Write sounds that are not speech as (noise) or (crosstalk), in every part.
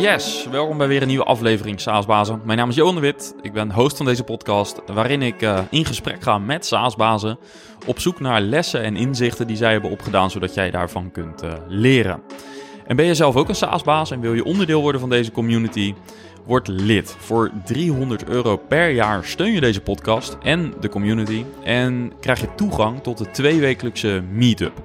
Yes, welkom bij weer een nieuwe aflevering SaaS-bazen. Mijn naam is Johan de Wit, ik ben host van deze podcast, waarin ik uh, in gesprek ga met SaaS-bazen op zoek naar lessen en inzichten die zij hebben opgedaan, zodat jij daarvan kunt uh, leren. En ben je zelf ook een SaaS-baas en wil je onderdeel worden van deze community? Word lid. Voor 300 euro per jaar steun je deze podcast en de community en krijg je toegang tot de tweewekelijkse meetup.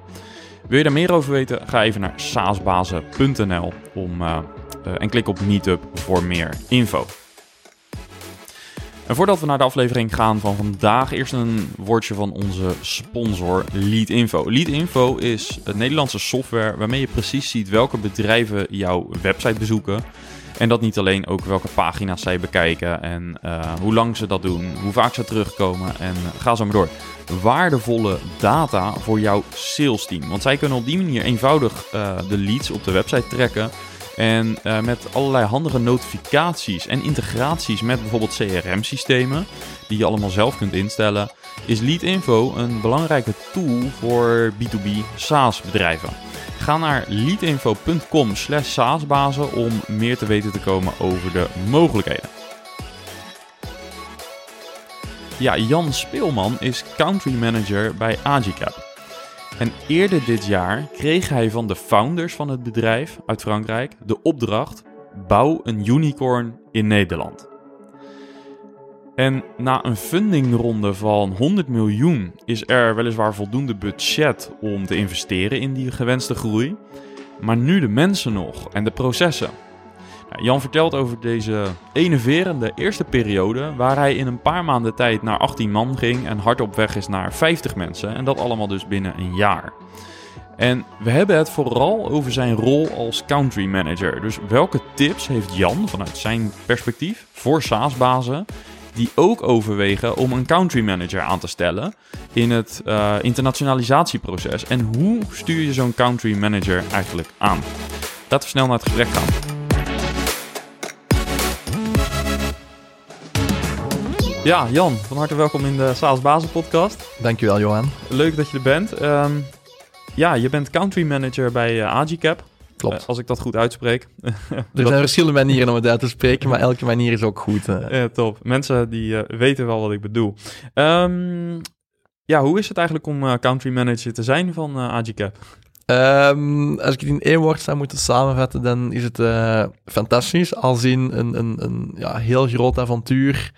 Wil je daar meer over weten? Ga even naar saasbazen.nl om, uh, en klik op Meetup voor meer info. En voordat we naar de aflevering gaan van vandaag, eerst een woordje van onze sponsor Leadinfo. Leadinfo is het Nederlandse software waarmee je precies ziet welke bedrijven jouw website bezoeken. En dat niet alleen, ook welke pagina's zij bekijken en uh, hoe lang ze dat doen, hoe vaak ze terugkomen en ga zo maar door. Waardevolle data voor jouw sales team. Want zij kunnen op die manier eenvoudig uh, de leads op de website trekken. En uh, met allerlei handige notificaties en integraties met bijvoorbeeld CRM-systemen, die je allemaal zelf kunt instellen, is Leadinfo een belangrijke tool voor B2B SaaS-bedrijven. Ga naar leadinfo.com slash saasbazen om meer te weten te komen over de mogelijkheden. Ja, Jan Speelman is country manager bij Agicap. En eerder dit jaar kreeg hij van de founders van het bedrijf uit Frankrijk de opdracht: bouw een unicorn in Nederland. En na een fundingronde van 100 miljoen is er weliswaar voldoende budget om te investeren in die gewenste groei. Maar nu de mensen nog en de processen. Nou, Jan vertelt over deze enerverende eerste periode, waar hij in een paar maanden tijd naar 18 man ging en hard op weg is naar 50 mensen. En dat allemaal dus binnen een jaar. En we hebben het vooral over zijn rol als country manager. Dus welke tips heeft Jan vanuit zijn perspectief voor SaaS-bazen die ook overwegen om een country manager aan te stellen in het uh, internationalisatieproces. En hoe stuur je zo'n country manager eigenlijk aan? Laten we snel naar het gesprek gaan. Ja, Jan, van harte welkom in de SaaS Bazen podcast. Dankjewel, Johan. Leuk dat je er bent. Um, ja, je bent country manager bij uh, Agicap. Klopt. Uh, als ik dat goed uitspreek. (laughs) er zijn verschillende manieren om het uit te spreken, maar elke manier is ook goed. Uh. Ja, top. Mensen die weten wel wat ik bedoel. Um, ja, hoe is het eigenlijk om country manager te zijn van Agicap? Um, als ik het in één woord zou moeten samenvatten, dan is het fantastisch. Als in een, een, een ja, heel groot avontuur.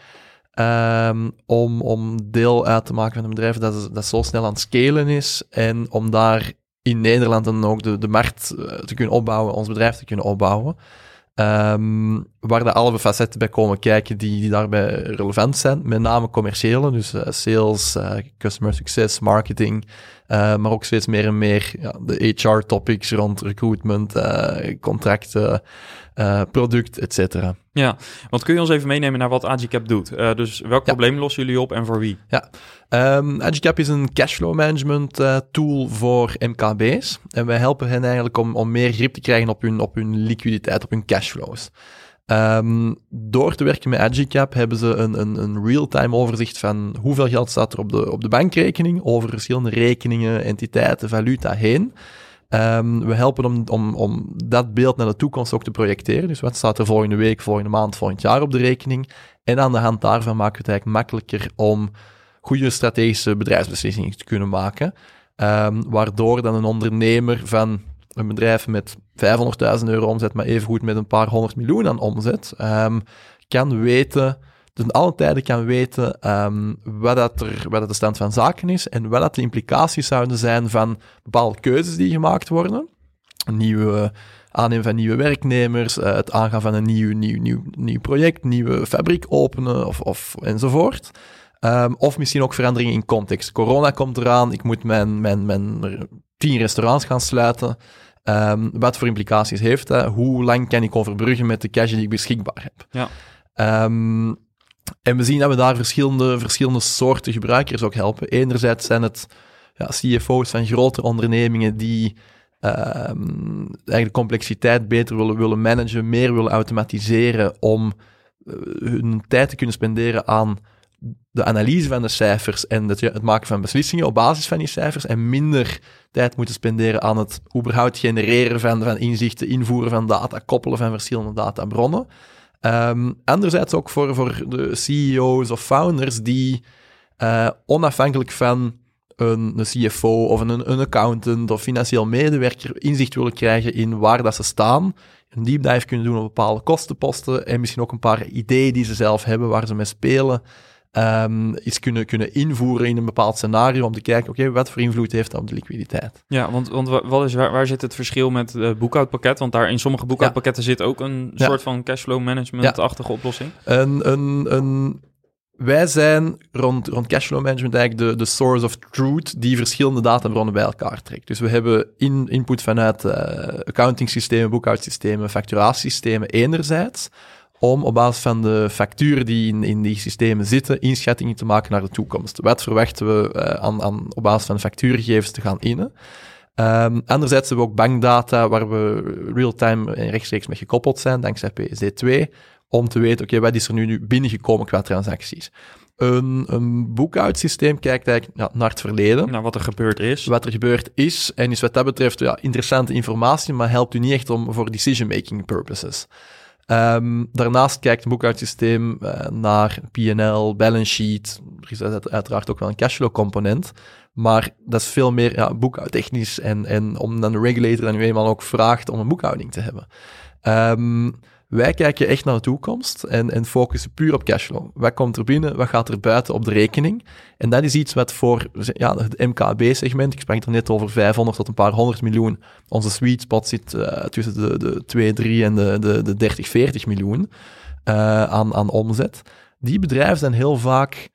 Um, om, om deel uit te maken van een bedrijf dat, dat zo snel aan het scalen is. En om daar in Nederland dan ook de, de markt te kunnen opbouwen, ons bedrijf te kunnen opbouwen. Um, waar de alle facetten bij komen kijken die, die daarbij relevant zijn. Met name commerciële, dus uh, sales, uh, customer success, marketing. Uh, maar ook steeds meer en meer ja, de HR-topics rond recruitment, contracten, product, et cetera. Ja, want kun je ons even meenemen naar wat Agicap doet? Uh, dus welk ja. probleem lossen jullie op en voor wie? Ja, um, Agicap is een cashflow management uh, tool voor MKB's. En wij helpen hen eigenlijk om, om meer grip te krijgen op hun, op hun liquiditeit, op hun cashflows. Um, door te werken met Agicap hebben ze een, een, een real-time overzicht van hoeveel geld staat er op de, op de bankrekening, over verschillende rekeningen, entiteiten, valuta heen. Um, we helpen om, om, om dat beeld naar de toekomst ook te projecteren. Dus wat staat er volgende week, volgende maand, volgend jaar op de rekening? En aan de hand daarvan maken we het eigenlijk makkelijker om goede strategische bedrijfsbeslissingen te kunnen maken. Um, waardoor dan een ondernemer van een bedrijf met 500.000 euro omzet, maar evengoed met een paar honderd miljoen aan omzet, um, kan weten in alle tijden kan weten um, wat, dat er, wat de stand van zaken is en wat dat de implicaties zouden zijn van bepaalde keuzes die gemaakt worden. Nieuwe aannemen van nieuwe werknemers, uh, het aangaan van een nieuw, nieuw, nieuw, nieuw project, nieuwe fabriek openen of, of enzovoort. Um, of misschien ook veranderingen in context. Corona komt eraan, ik moet mijn, mijn, mijn tien restaurants gaan sluiten. Um, wat voor implicaties heeft dat? Hoe lang kan ik overbruggen met de cash die ik beschikbaar heb? Ja. Um, en we zien dat we daar verschillende, verschillende soorten gebruikers ook helpen. Enerzijds zijn het ja, CFO's van grotere ondernemingen die uh, eigenlijk de complexiteit beter willen, willen managen, meer willen automatiseren om uh, hun tijd te kunnen spenderen aan de analyse van de cijfers en het, het, maken van beslissingen op basis van die cijfers en minder tijd moeten spenderen aan het überhaupt genereren van, van inzichten, invoeren van data, koppelen van verschillende databronnen. Um, anderzijds ook voor, voor de CEO's of founders die uh, onafhankelijk van een, een CFO of een, een accountant of financieel medewerker inzicht willen krijgen in waar dat ze staan, een deep dive kunnen doen op bepaalde kostenposten en misschien ook een paar ideeën die ze zelf hebben waar ze mee spelen, um, iets kunnen, kunnen invoeren in een bepaald scenario om te kijken, oké, wat voor invloed heeft dat op de liquiditeit? Ja, want, want wat is, waar, waar zit het verschil met het boekhoudpakket? Want daar in sommige boekhoudpakketten zit ook een soort van cashflow management-achtige oplossing. Een, een, een wij zijn rond, rond cashflow management eigenlijk de, de source of truth die verschillende databronnen bij elkaar trekt. Dus we hebben in, input vanuit uh, accounting systemen, boekhoudsystemen, facturatiesystemen enerzijds, om op basis van de facturen die in, in die systemen zitten, inschattingen te maken naar de toekomst. Wat verwachten we uh, aan, aan, op basis van factuurgegevens te gaan innen? Um, anderzijds hebben we ook bankdata waar we real-time en rechtstreeks mee gekoppeld zijn, dankzij PSD2 om te weten, oké, wat is er nu, nu binnengekomen qua transacties. Een, een boekhoudsysteem kijkt eigenlijk ja, naar het verleden. Naar wat er gebeurd is. Wat er gebeurd is. En is wat dat betreft ja, interessante informatie, maar helpt u niet echt om voor decision-making purposes. Um, daarnaast kijkt een boekhoudsysteem uh, naar PNL, balance sheet. Er is uiteraard ook wel een cashflow component. Maar dat is veel meer ja, boekhoudtechnisch. En, en om dan de regulator dan nu eenmaal ook vraagt om een boekhouding te hebben. Um, wij kijken echt naar de toekomst en, en focussen puur op cashflow. Wat komt er binnen, wat gaat er buiten op de rekening? En dat is iets wat voor ja, het MKB-segment, ik sprak er net over 500 tot een paar honderd miljoen, onze sweet spot zit uh, tussen de, de 2, 3 en de, de, de 30, 40 miljoen uh, aan, aan omzet. Die bedrijven zijn heel vaak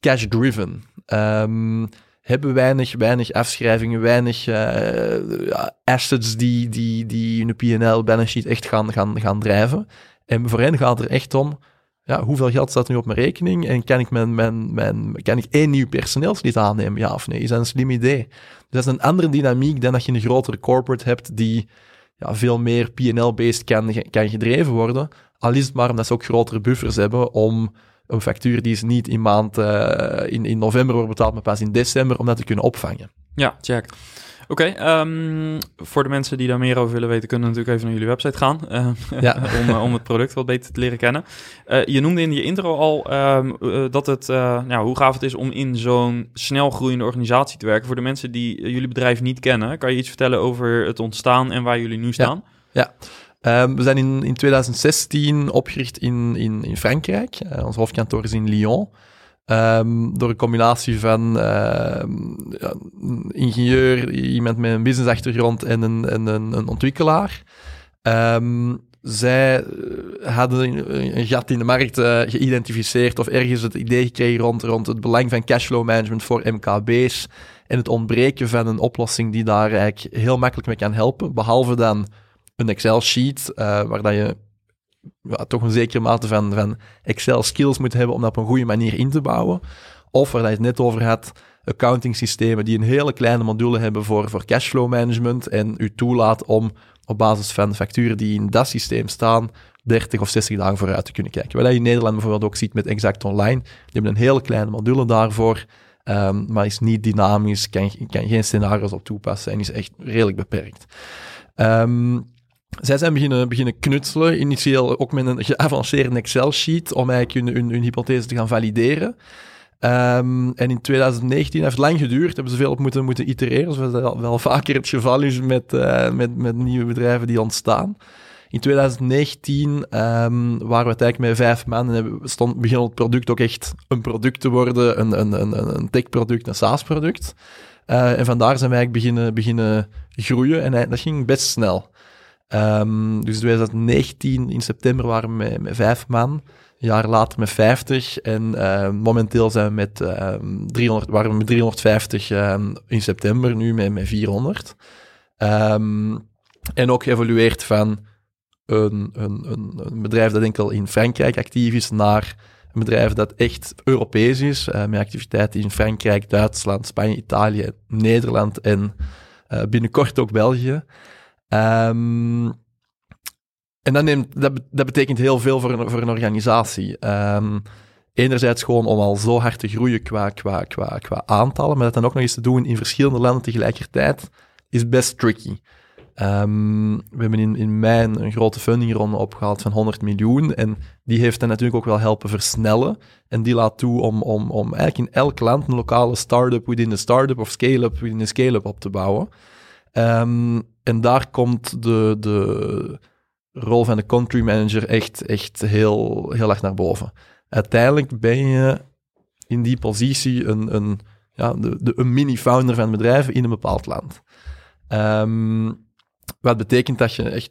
cash-driven. Um, hebben weinig, weinig afschrijvingen, weinig uh, assets die, die, die hun PNL balance sheet echt gaan, gaan, gaan drijven. En voor hen gaat er echt om, ja, hoeveel geld staat nu op mijn rekening en kan ik, mijn, mijn, mijn, kan ik één nieuw personeelslid aannemen, ja of nee? Is dat een slim idee? Dus dat is een andere dynamiek dan dat je een grotere corporate hebt die ja, veel meer PNL-based kan, kan gedreven worden. Al is het maar omdat ze ook grotere buffers hebben om een factuur die is niet in maand uh, in, in november wordt betaald, maar pas in december, om dat te kunnen opvangen. Ja, check. Oké, okay, um, ehm, voor de mensen die daar meer over willen weten, kunnen natuurlijk even naar jullie website gaan uh, ja. (laughs) om, uh, om het product wat beter te leren kennen. Uh, je noemde in je intro al um, dat het, nou, hoe gaaf het is om in zo'n snel groeiende organisatie te werken. Voor de mensen die jullie bedrijf niet kennen, kan je iets vertellen over het ontstaan en waar jullie nu staan? Ja. ja. Um, we zijn in, in 2016 opgericht in, in, in Frankrijk. Uh, ons hoofdkantoor is in Lyon. Um, door een combinatie van ja, een ingenieur, iemand met een businessachtergrond en een, en een, een ontwikkelaar. Zij eh, hadden een, gat in de markt uh, geïdentificeerd of ergens het idee gekregen rond, rond het belang van cashflow management voor MKB's en het ontbreken van een oplossing die daar eigenlijk heel makkelijk mee kan helpen, behalve dan een Excel-sheet, uh, waar dat je ja, toch een zekere mate van, van Excel-skills moet hebben om dat op een goede manier in te bouwen. Of waar je het net over had, accounting systemen die een hele kleine module hebben voor, voor cashflow management en u toelaat om op basis van facturen die in dat systeem staan, 30 of 60 dagen vooruit te kunnen kijken. Wat je in Nederland bijvoorbeeld ook ziet met Exact Online. Die hebben een hele kleine module daarvoor, um, maar is niet dynamisch, kan, kan geen scenario's op toepassen en is echt redelijk beperkt. Um, zij zijn beginnen, beginnen knutselen, initieel ook met een geavanceerde Excel-sheet, om eigenlijk hun, hun, hun, hypothese te gaan valideren. Um, en in 2019 heeft het lang geduurd, hebben ze veel op moeten, moeten itereren, zoals dat wel vaker het geval is met, uh, met, met nieuwe bedrijven die ontstaan. In 2019 um, waren we het eigenlijk met vijf maanden en stond, begon het product ook echt een product te worden, een, een, een, een tech-product, een SaaS-product. Uh, en vandaar zijn wij eigenlijk beginnen, beginnen groeien en dat ging best snel. Um, dus 2019 in september waren we met, met vijf man, een jaar later met 50 en uh, momenteel zijn we met uh, ehm, 300, waren we met 350 um, in september, nu met, met 400. en ook geëvolueerd van een, een, een, een, bedrijf dat enkel in Frankrijk actief is naar een bedrijf dat echt Europees is, uh, met activiteiten in Frankrijk, Duitsland, Spanje, Italië, Nederland en uh, binnenkort ook België. Um, en dat, neemt, dat, betekent heel veel voor een, voor een organisatie. Um, enerzijds gewoon om al zo hard te groeien qua, qua, qua, qua aantallen, maar dat dan ook nog eens te doen in verschillende landen tegelijkertijd, is best tricky. Ehm, we hebben in, in mei een grote fundingronde opgehaald van 100 miljoen. En die heeft dan natuurlijk ook wel helpen versnellen. En die laat toe om, om, om eigenlijk in elk land een lokale start-up within de start-up of scale-up within de scale-up op te bouwen. Ehm, en daar komt de, de rol van de country manager echt, echt heel, heel erg naar boven. Uiteindelijk ben je in die positie een, een, ja, de, de, een mini-founder van bedrijven in een bepaald land. Um, wat betekent dat je echt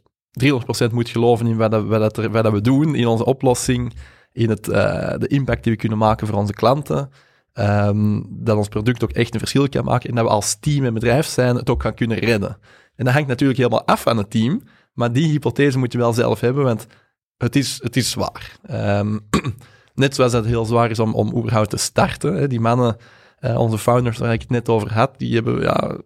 300% moet geloven in wat, wat, dat wat dat we doen, in onze oplossing, in het, uh, de impact die we kunnen maken voor onze klanten. Um, dat ons product ook echt een verschil kan maken en dat we als team en bedrijf zijn het ook gaan kunnen redden. En dat hangt natuurlijk helemaal af van het team, maar die hypothese moet je wel zelf hebben, want het is, het is zwaar. Um, (clears throat) net zoals het heel zwaar is om, om überhaupt te starten. Hè. Die mannen, uh, onze founders waar ik het net over had, die hebben ja,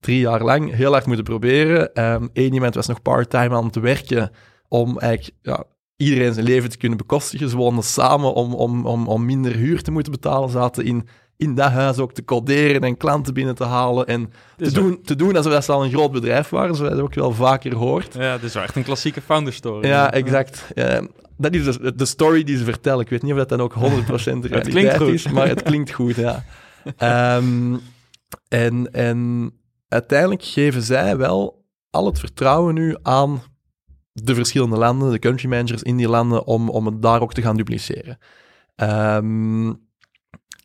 drie jaar lang heel hard moeten proberen. Eén ehm, iemand was nog part-time aan het werken om eigenlijk ja, iedereen zijn leven te kunnen bekostigen. Ze woonden samen om, om, om, om minder huur te moeten betalen. Zaten in, in dat huis ook te coderen en klanten binnen te halen. En te doen, te doen alsof dat ze al een groot bedrijf waren, zoals je ook wel vaker hoort. Ja, dit is wel echt een klassieke founder story. Ja, exact. dat is de, de, story die ze vertellen. Ik weet niet of dat dan ook 100% (laughs) realiteit is, maar het klinkt goed, ja. Um, (laughs) en, en uiteindelijk geven zij wel al het vertrouwen nu aan de verschillende landen, de country managers in die landen, om, om het daar ook te gaan dupliceren. Um,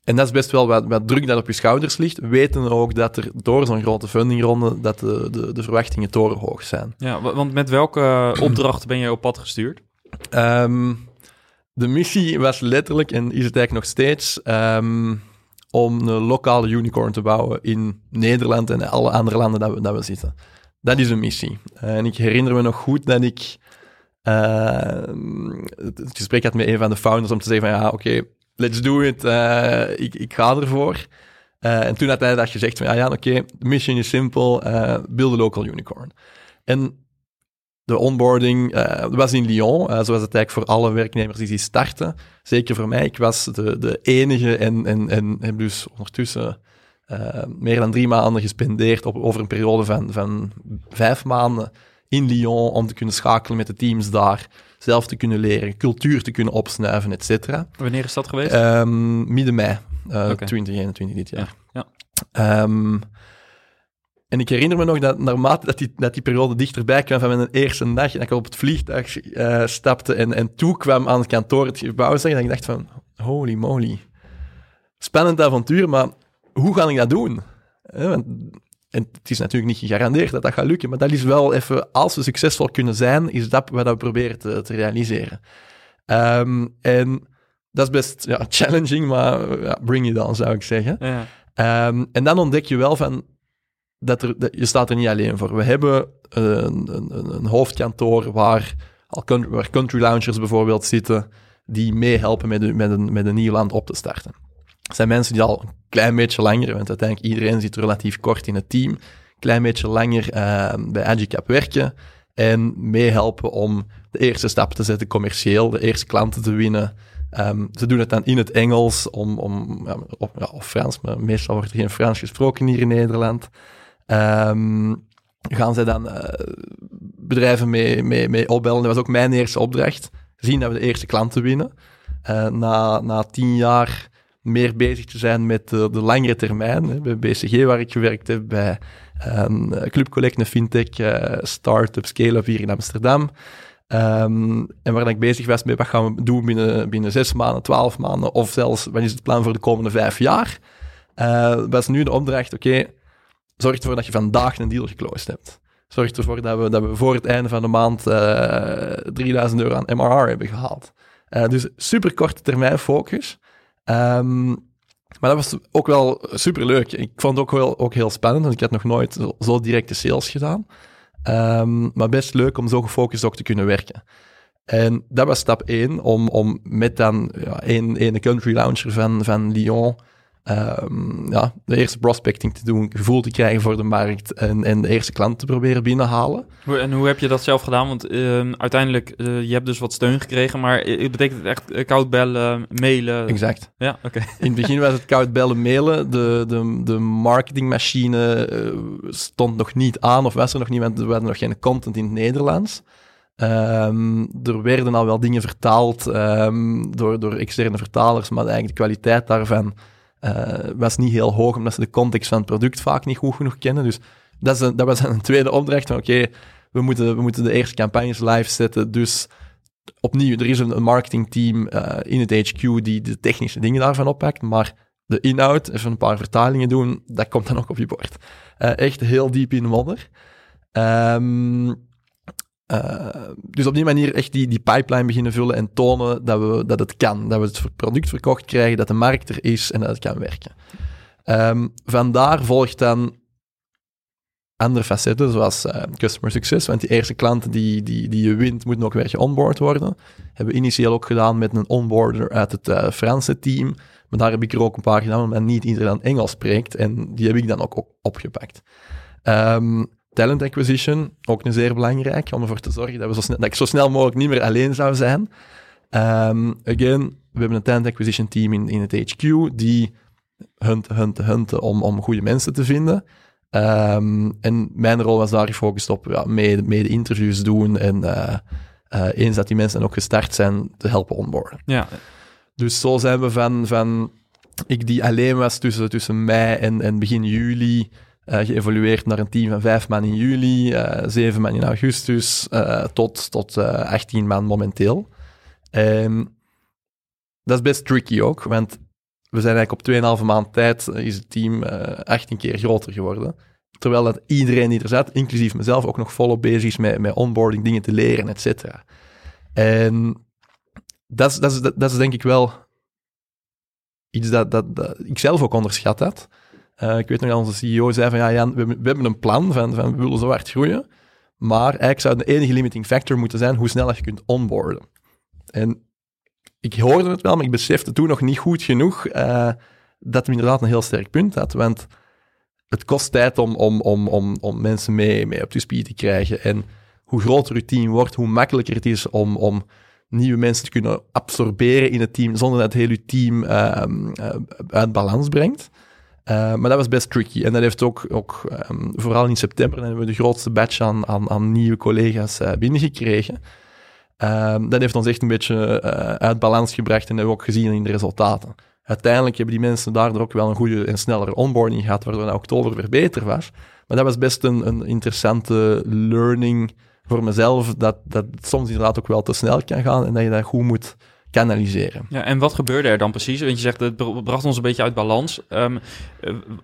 en dat is best wel wat, wat, druk dat op je schouders ligt. Weten ook dat er door zo'n grote fundingronde dat de, de, de, verwachtingen torenhoog zijn. Ja, want met welke opdrachten ben je op pad gestuurd? Um, de missie was letterlijk, en is het eigenlijk nog steeds, um, om een lokale unicorn te bouwen in Nederland en alle andere landen dat we, dat we zitten. Dat is een missie. En ik herinner me nog goed dat ik uh, het gesprek had met een van de founders om te zeggen van ja, oké, let's do it, uh, ik, ik ga ervoor. Uh, en toen had hij dat gezegd van ja, ja oké, de mission is simpel, build a local unicorn. En de onboarding was in Lyon, zoals het eigenlijk voor alle werknemers die starten. Zeker voor mij, ik was de, de enige en, en, en heb dus ondertussen meer dan drie maanden gespendeerd op, over een periode van, van vijf maanden in Lyon om te kunnen schakelen met de teams daar, zelf te kunnen leren, cultuur te kunnen opsnuiven, et cetera. Wanneer is dat geweest? Um, midden mei, okay. 2021 dit jaar. Ja. ja. Um, en ik herinner me nog dat naarmate dat die, dat die periode dichterbij kwam van mijn eerste dag, en ik op het vliegtuig uh, stapte en, en toekwam aan het kantoor, het gebouw, zeg, dat ik dacht van, holy moly. Spannend avontuur, maar hoe ga ik dat doen? want, en het is natuurlijk niet gegarandeerd dat dat gaat lukken, maar dat is wel even, als we succesvol kunnen zijn, is dat wat we proberen te, te realiseren. Um, en dat is best ja, (laughs) challenging, maar ja, bring it on, zou ik zeggen. Ja. Um, en dan ontdek je wel van, dat er, je staat er niet alleen voor. We hebben een, een, een hoofdkantoor waar, al country, waar country loungers bijvoorbeeld zitten, die meehelpen met, met, een, met een nieuw land op te starten. Zijn mensen die al een klein beetje langer, want uiteindelijk iedereen zit relatief kort in het team, een klein beetje langer uh, bij Agicap werken en meehelpen om de eerste stap te zetten commercieel, de eerste klanten te winnen. Um, ze doen het dan in het Engels om, om, ja, of, Frans, maar meestal wordt er geen Frans gesproken hier in Nederland. Um, gaan zij dan uh, bedrijven mee, mee, mee opbellen. Dat was ook mijn eerste opdracht. Zien dat we de eerste klanten winnen. Uh, na, na tien jaar meer bezig te zijn met de, de langere termijn. Bij BCG, waar ik gewerkt heb, bij um, Club Collect, een fintech, uh, start-up, scale-up hier in Amsterdam. Um, en waar ik bezig was met wat gaan we doen binnen, binnen zes maanden, twaalf maanden, of zelfs wat is het plan voor de komende vijf jaar. Uh, was nu de opdracht, oké, zorg ervoor dat je vandaag een deal geclosed hebt. Zorg ervoor dat we, dat we voor het einde van de maand uh, eh, 3000 euro aan MRR hebben gehaald. Dus super korte termijn focus. Um, maar dat was ook wel super leuk. Ik vond het ook, wel, ook heel spannend, want ik had nog nooit zo, directe sales gedaan. Um, maar best leuk om zo gefocust ook te kunnen werken. En dat was stap 1, om, om met dan ja, een, een country launcher van, van Lyon ehm, ja, de eerste prospecting te doen, gevoel te krijgen voor de markt en, en de eerste klant te proberen binnenhalen. En hoe heb je dat zelf gedaan? Want ehm, uiteindelijk, eh, je hebt dus wat steun gekregen, maar eh, betekent het echt eh, koud bellen, mailen? Exact. Ja, oké. In het begin was het koud bellen, mailen. De, de, de marketingmachine eh, stond nog niet aan of was er nog niet, want er was nog geen content in het Nederlands. Ehm, er werden al wel dingen vertaald door, door externe vertalers, maar eigenlijk de kwaliteit daarvan eh, was niet heel hoog, omdat ze de context van het product vaak niet goed genoeg kennen. Dus dat, is dat was een (laughs) tweede opdracht van oké, we, moeten, we moeten de eerste campagnes live zetten, dus opnieuw, er is een, marketingteam eh, in het HQ die de technische dingen daarvan oppakt, maar de inhoud, even een paar vertalingen doen, dat komt dan ook op je bord. Eh, echt heel diep in de modder. Ehm, eh, dus op die manier echt die, die pipeline beginnen vullen en tonen dat, we, dat het kan. Dat we het product verkocht krijgen, dat de markt er is en dat het kan werken. Ehm, vandaar volgt dan andere facetten, zoals eh, customer success. Want die eerste klanten die, die, die je wint, moeten ook weer geonboard worden. Hebben we initieel ook gedaan met een onboarder uit het eh, Franse team. Maar daar heb ik er ook een paar gedaan, omdat niet iedereen Engels spreekt. En die heb ik dan ook, ook opgepakt. Ehm, talent acquisition, ook een zeer belangrijk, om ervoor te zorgen dat, we zo snel, dat ik zo snel mogelijk niet meer alleen zou zijn. Ehm, again, we hebben een talent acquisition team in, in het HQ, die hunten, hunten, hunten om, om goede mensen te vinden. Ehm, en mijn rol was daar gefocust op ja, mee, mee de interviews doen en eh, eh, eens dat die mensen dan ook gestart zijn, te helpen onboarden. Ja, Dus zo zijn we van, van ik die alleen was tussen, tussen mei en, en begin juli, eh, geëvolueerd naar een team van vijf man in juli, eh, zeven man in augustus, eh, tot, tot eh 18 man momenteel. En dat is best tricky ook, want we zijn eigenlijk op 2,5 maand tijd is het team eh 18 keer groter geworden. Terwijl dat iedereen die er zat, inclusief mezelf, ook nog volop bezig is met, met onboarding, dingen te leren, et. En dat is, dat, is, dat is denk ik wel iets dat, dat, dat ik zelf ook onderschat had. Eh, ik weet nog dat onze CEO zei van, ja Jan, we, hebben een plan van, van we willen zo hard groeien, maar eigenlijk zou de enige limiting factor moeten zijn hoe snel je kunt onboarden. En ik hoorde het wel, maar ik besefte toen nog niet goed genoeg eh, dat hij inderdaad een heel sterk punt had, want het kost tijd om, om, om, om, om mensen mee, mee op de speed te krijgen. En hoe groter je team wordt, hoe makkelijker het is om, om nieuwe mensen te kunnen absorberen in het team, zonder dat het hele team ehm, eh, uit balans brengt. Eh, maar dat was best tricky. En dat heeft ook, ook ehm, vooral in september, hebben we de grootste batch aan, aan, aan nieuwe collega's eh, binnengekregen. Ehm, dat heeft ons echt een beetje eh, uit balans gebracht en hebben we ook gezien in de resultaten. Uiteindelijk hebben die mensen daardoor ook wel een goede en snellere onboarding gehad, waardoor in oktober weer beter was. Maar dat was best een, een interessante learning voor mezelf, dat, dat het soms inderdaad ook wel te snel kan gaan en dat je dat goed moet kanaliseren. Ja, en wat gebeurde er dan precies? Want je zegt, het br- bracht ons een beetje uit balans. Eh,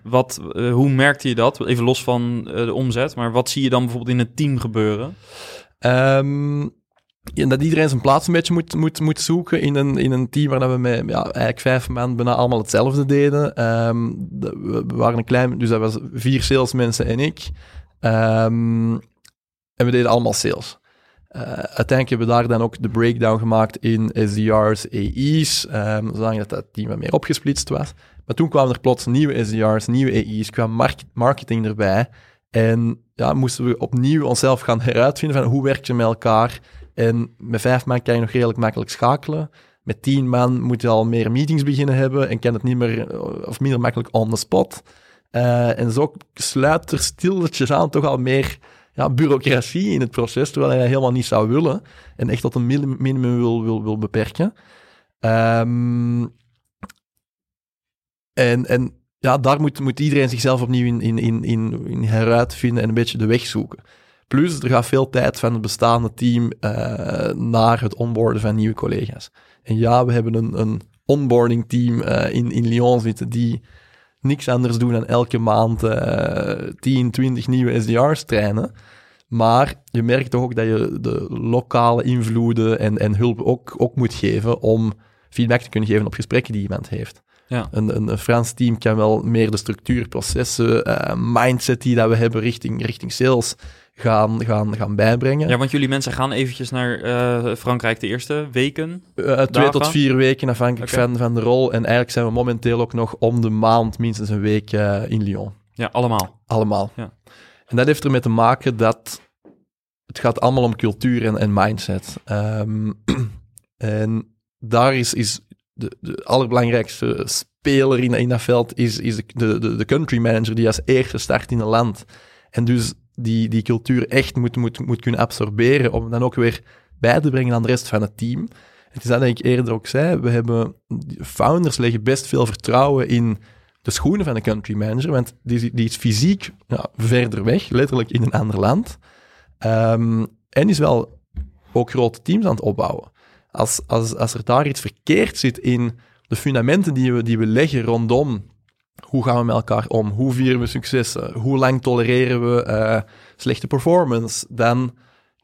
wat, eh, hoe merkte je dat? Even los van eh, de omzet, maar wat zie je dan bijvoorbeeld in het team gebeuren? Ehm, ja, dat iedereen zijn plaats een beetje moet, moet, moet zoeken in een, in een team waar dat we met ja, eigenlijk vijf man bijna allemaal hetzelfde deden. Ehm, we, waren een klein, dus dat was vier salesmensen en ik. En we deden allemaal sales. Eh, uiteindelijk hebben we daar dan ook de breakdown gemaakt in SDR's, AE's, um, zodat dat team wat meer opgesplitst was. Maar toen kwamen er plots nieuwe SDR's, nieuwe AE's, kwam mark- marketing erbij. En ja, moesten we opnieuw onszelf gaan heruitvinden van hoe werk je met elkaar. En met vijf man kan je nog redelijk makkelijk schakelen. Met tien man moet je al meer meetings beginnen hebben en kan het niet meer eh, of minder makkelijk on the spot. Eh, en zo sluit er stilletjes aan toch al meer ja, bureaucratie in het proces, terwijl dat helemaal niet zou willen. En echt tot een minim- minimum wil, wil, wil beperken. Ehm, en, en ja, daar moet, moet iedereen zichzelf opnieuw in, in, in, in, in heruitvinden en een beetje de weg zoeken. Plus, er gaat veel tijd van het bestaande team eh, naar het onboarden van nieuwe collega's. En ja, we hebben een, een onboarding team eh, in, in Lyon zitten die niks anders doen dan elke maand eh 10, 20 nieuwe SDR's trainen. Maar je merkt toch ook dat je de lokale invloeden en, en hulp ook, ook moet geven om feedback te kunnen geven op gesprekken die iemand heeft. Ja. Een, een, een Frans team kan wel meer de structuur, processen, eh, mindset die dat we hebben richting, richting sales gaan, gaan, gaan bijbrengen. Ja, want jullie mensen gaan eventjes naar eh, Frankrijk de eerste weken. Eh, twee tot vier weken afhankelijk van, van de rol. En eigenlijk zijn we momenteel ook nog om de maand minstens een week eh, in Lyon. Ja, allemaal. Allemaal. Ja. En dat heeft ermee te maken dat het gaat allemaal om cultuur en, en mindset. Ehm, (clears throat) en daar is, is de, de allerbelangrijkste speler in, in dat veld is, is de, de, de country manager die als eerste start in een land. En dus die, die cultuur echt moet, moet, moet kunnen absorberen om dan ook weer bij te brengen aan de rest van het team. Het is dat ik eerder ook zei, we hebben, founders leggen best veel vertrouwen in de schoenen van de country manager, want die, die is fysiek ja, verder weg, letterlijk in een ander land. Ehm, en is wel ook grote teams aan het opbouwen. Als, als, als er daar iets verkeerd zit in de fundamenten die we, die we leggen rondom hoe gaan we met elkaar om, hoe vieren we successen, hoe lang tolereren we eh, slechte performance, dan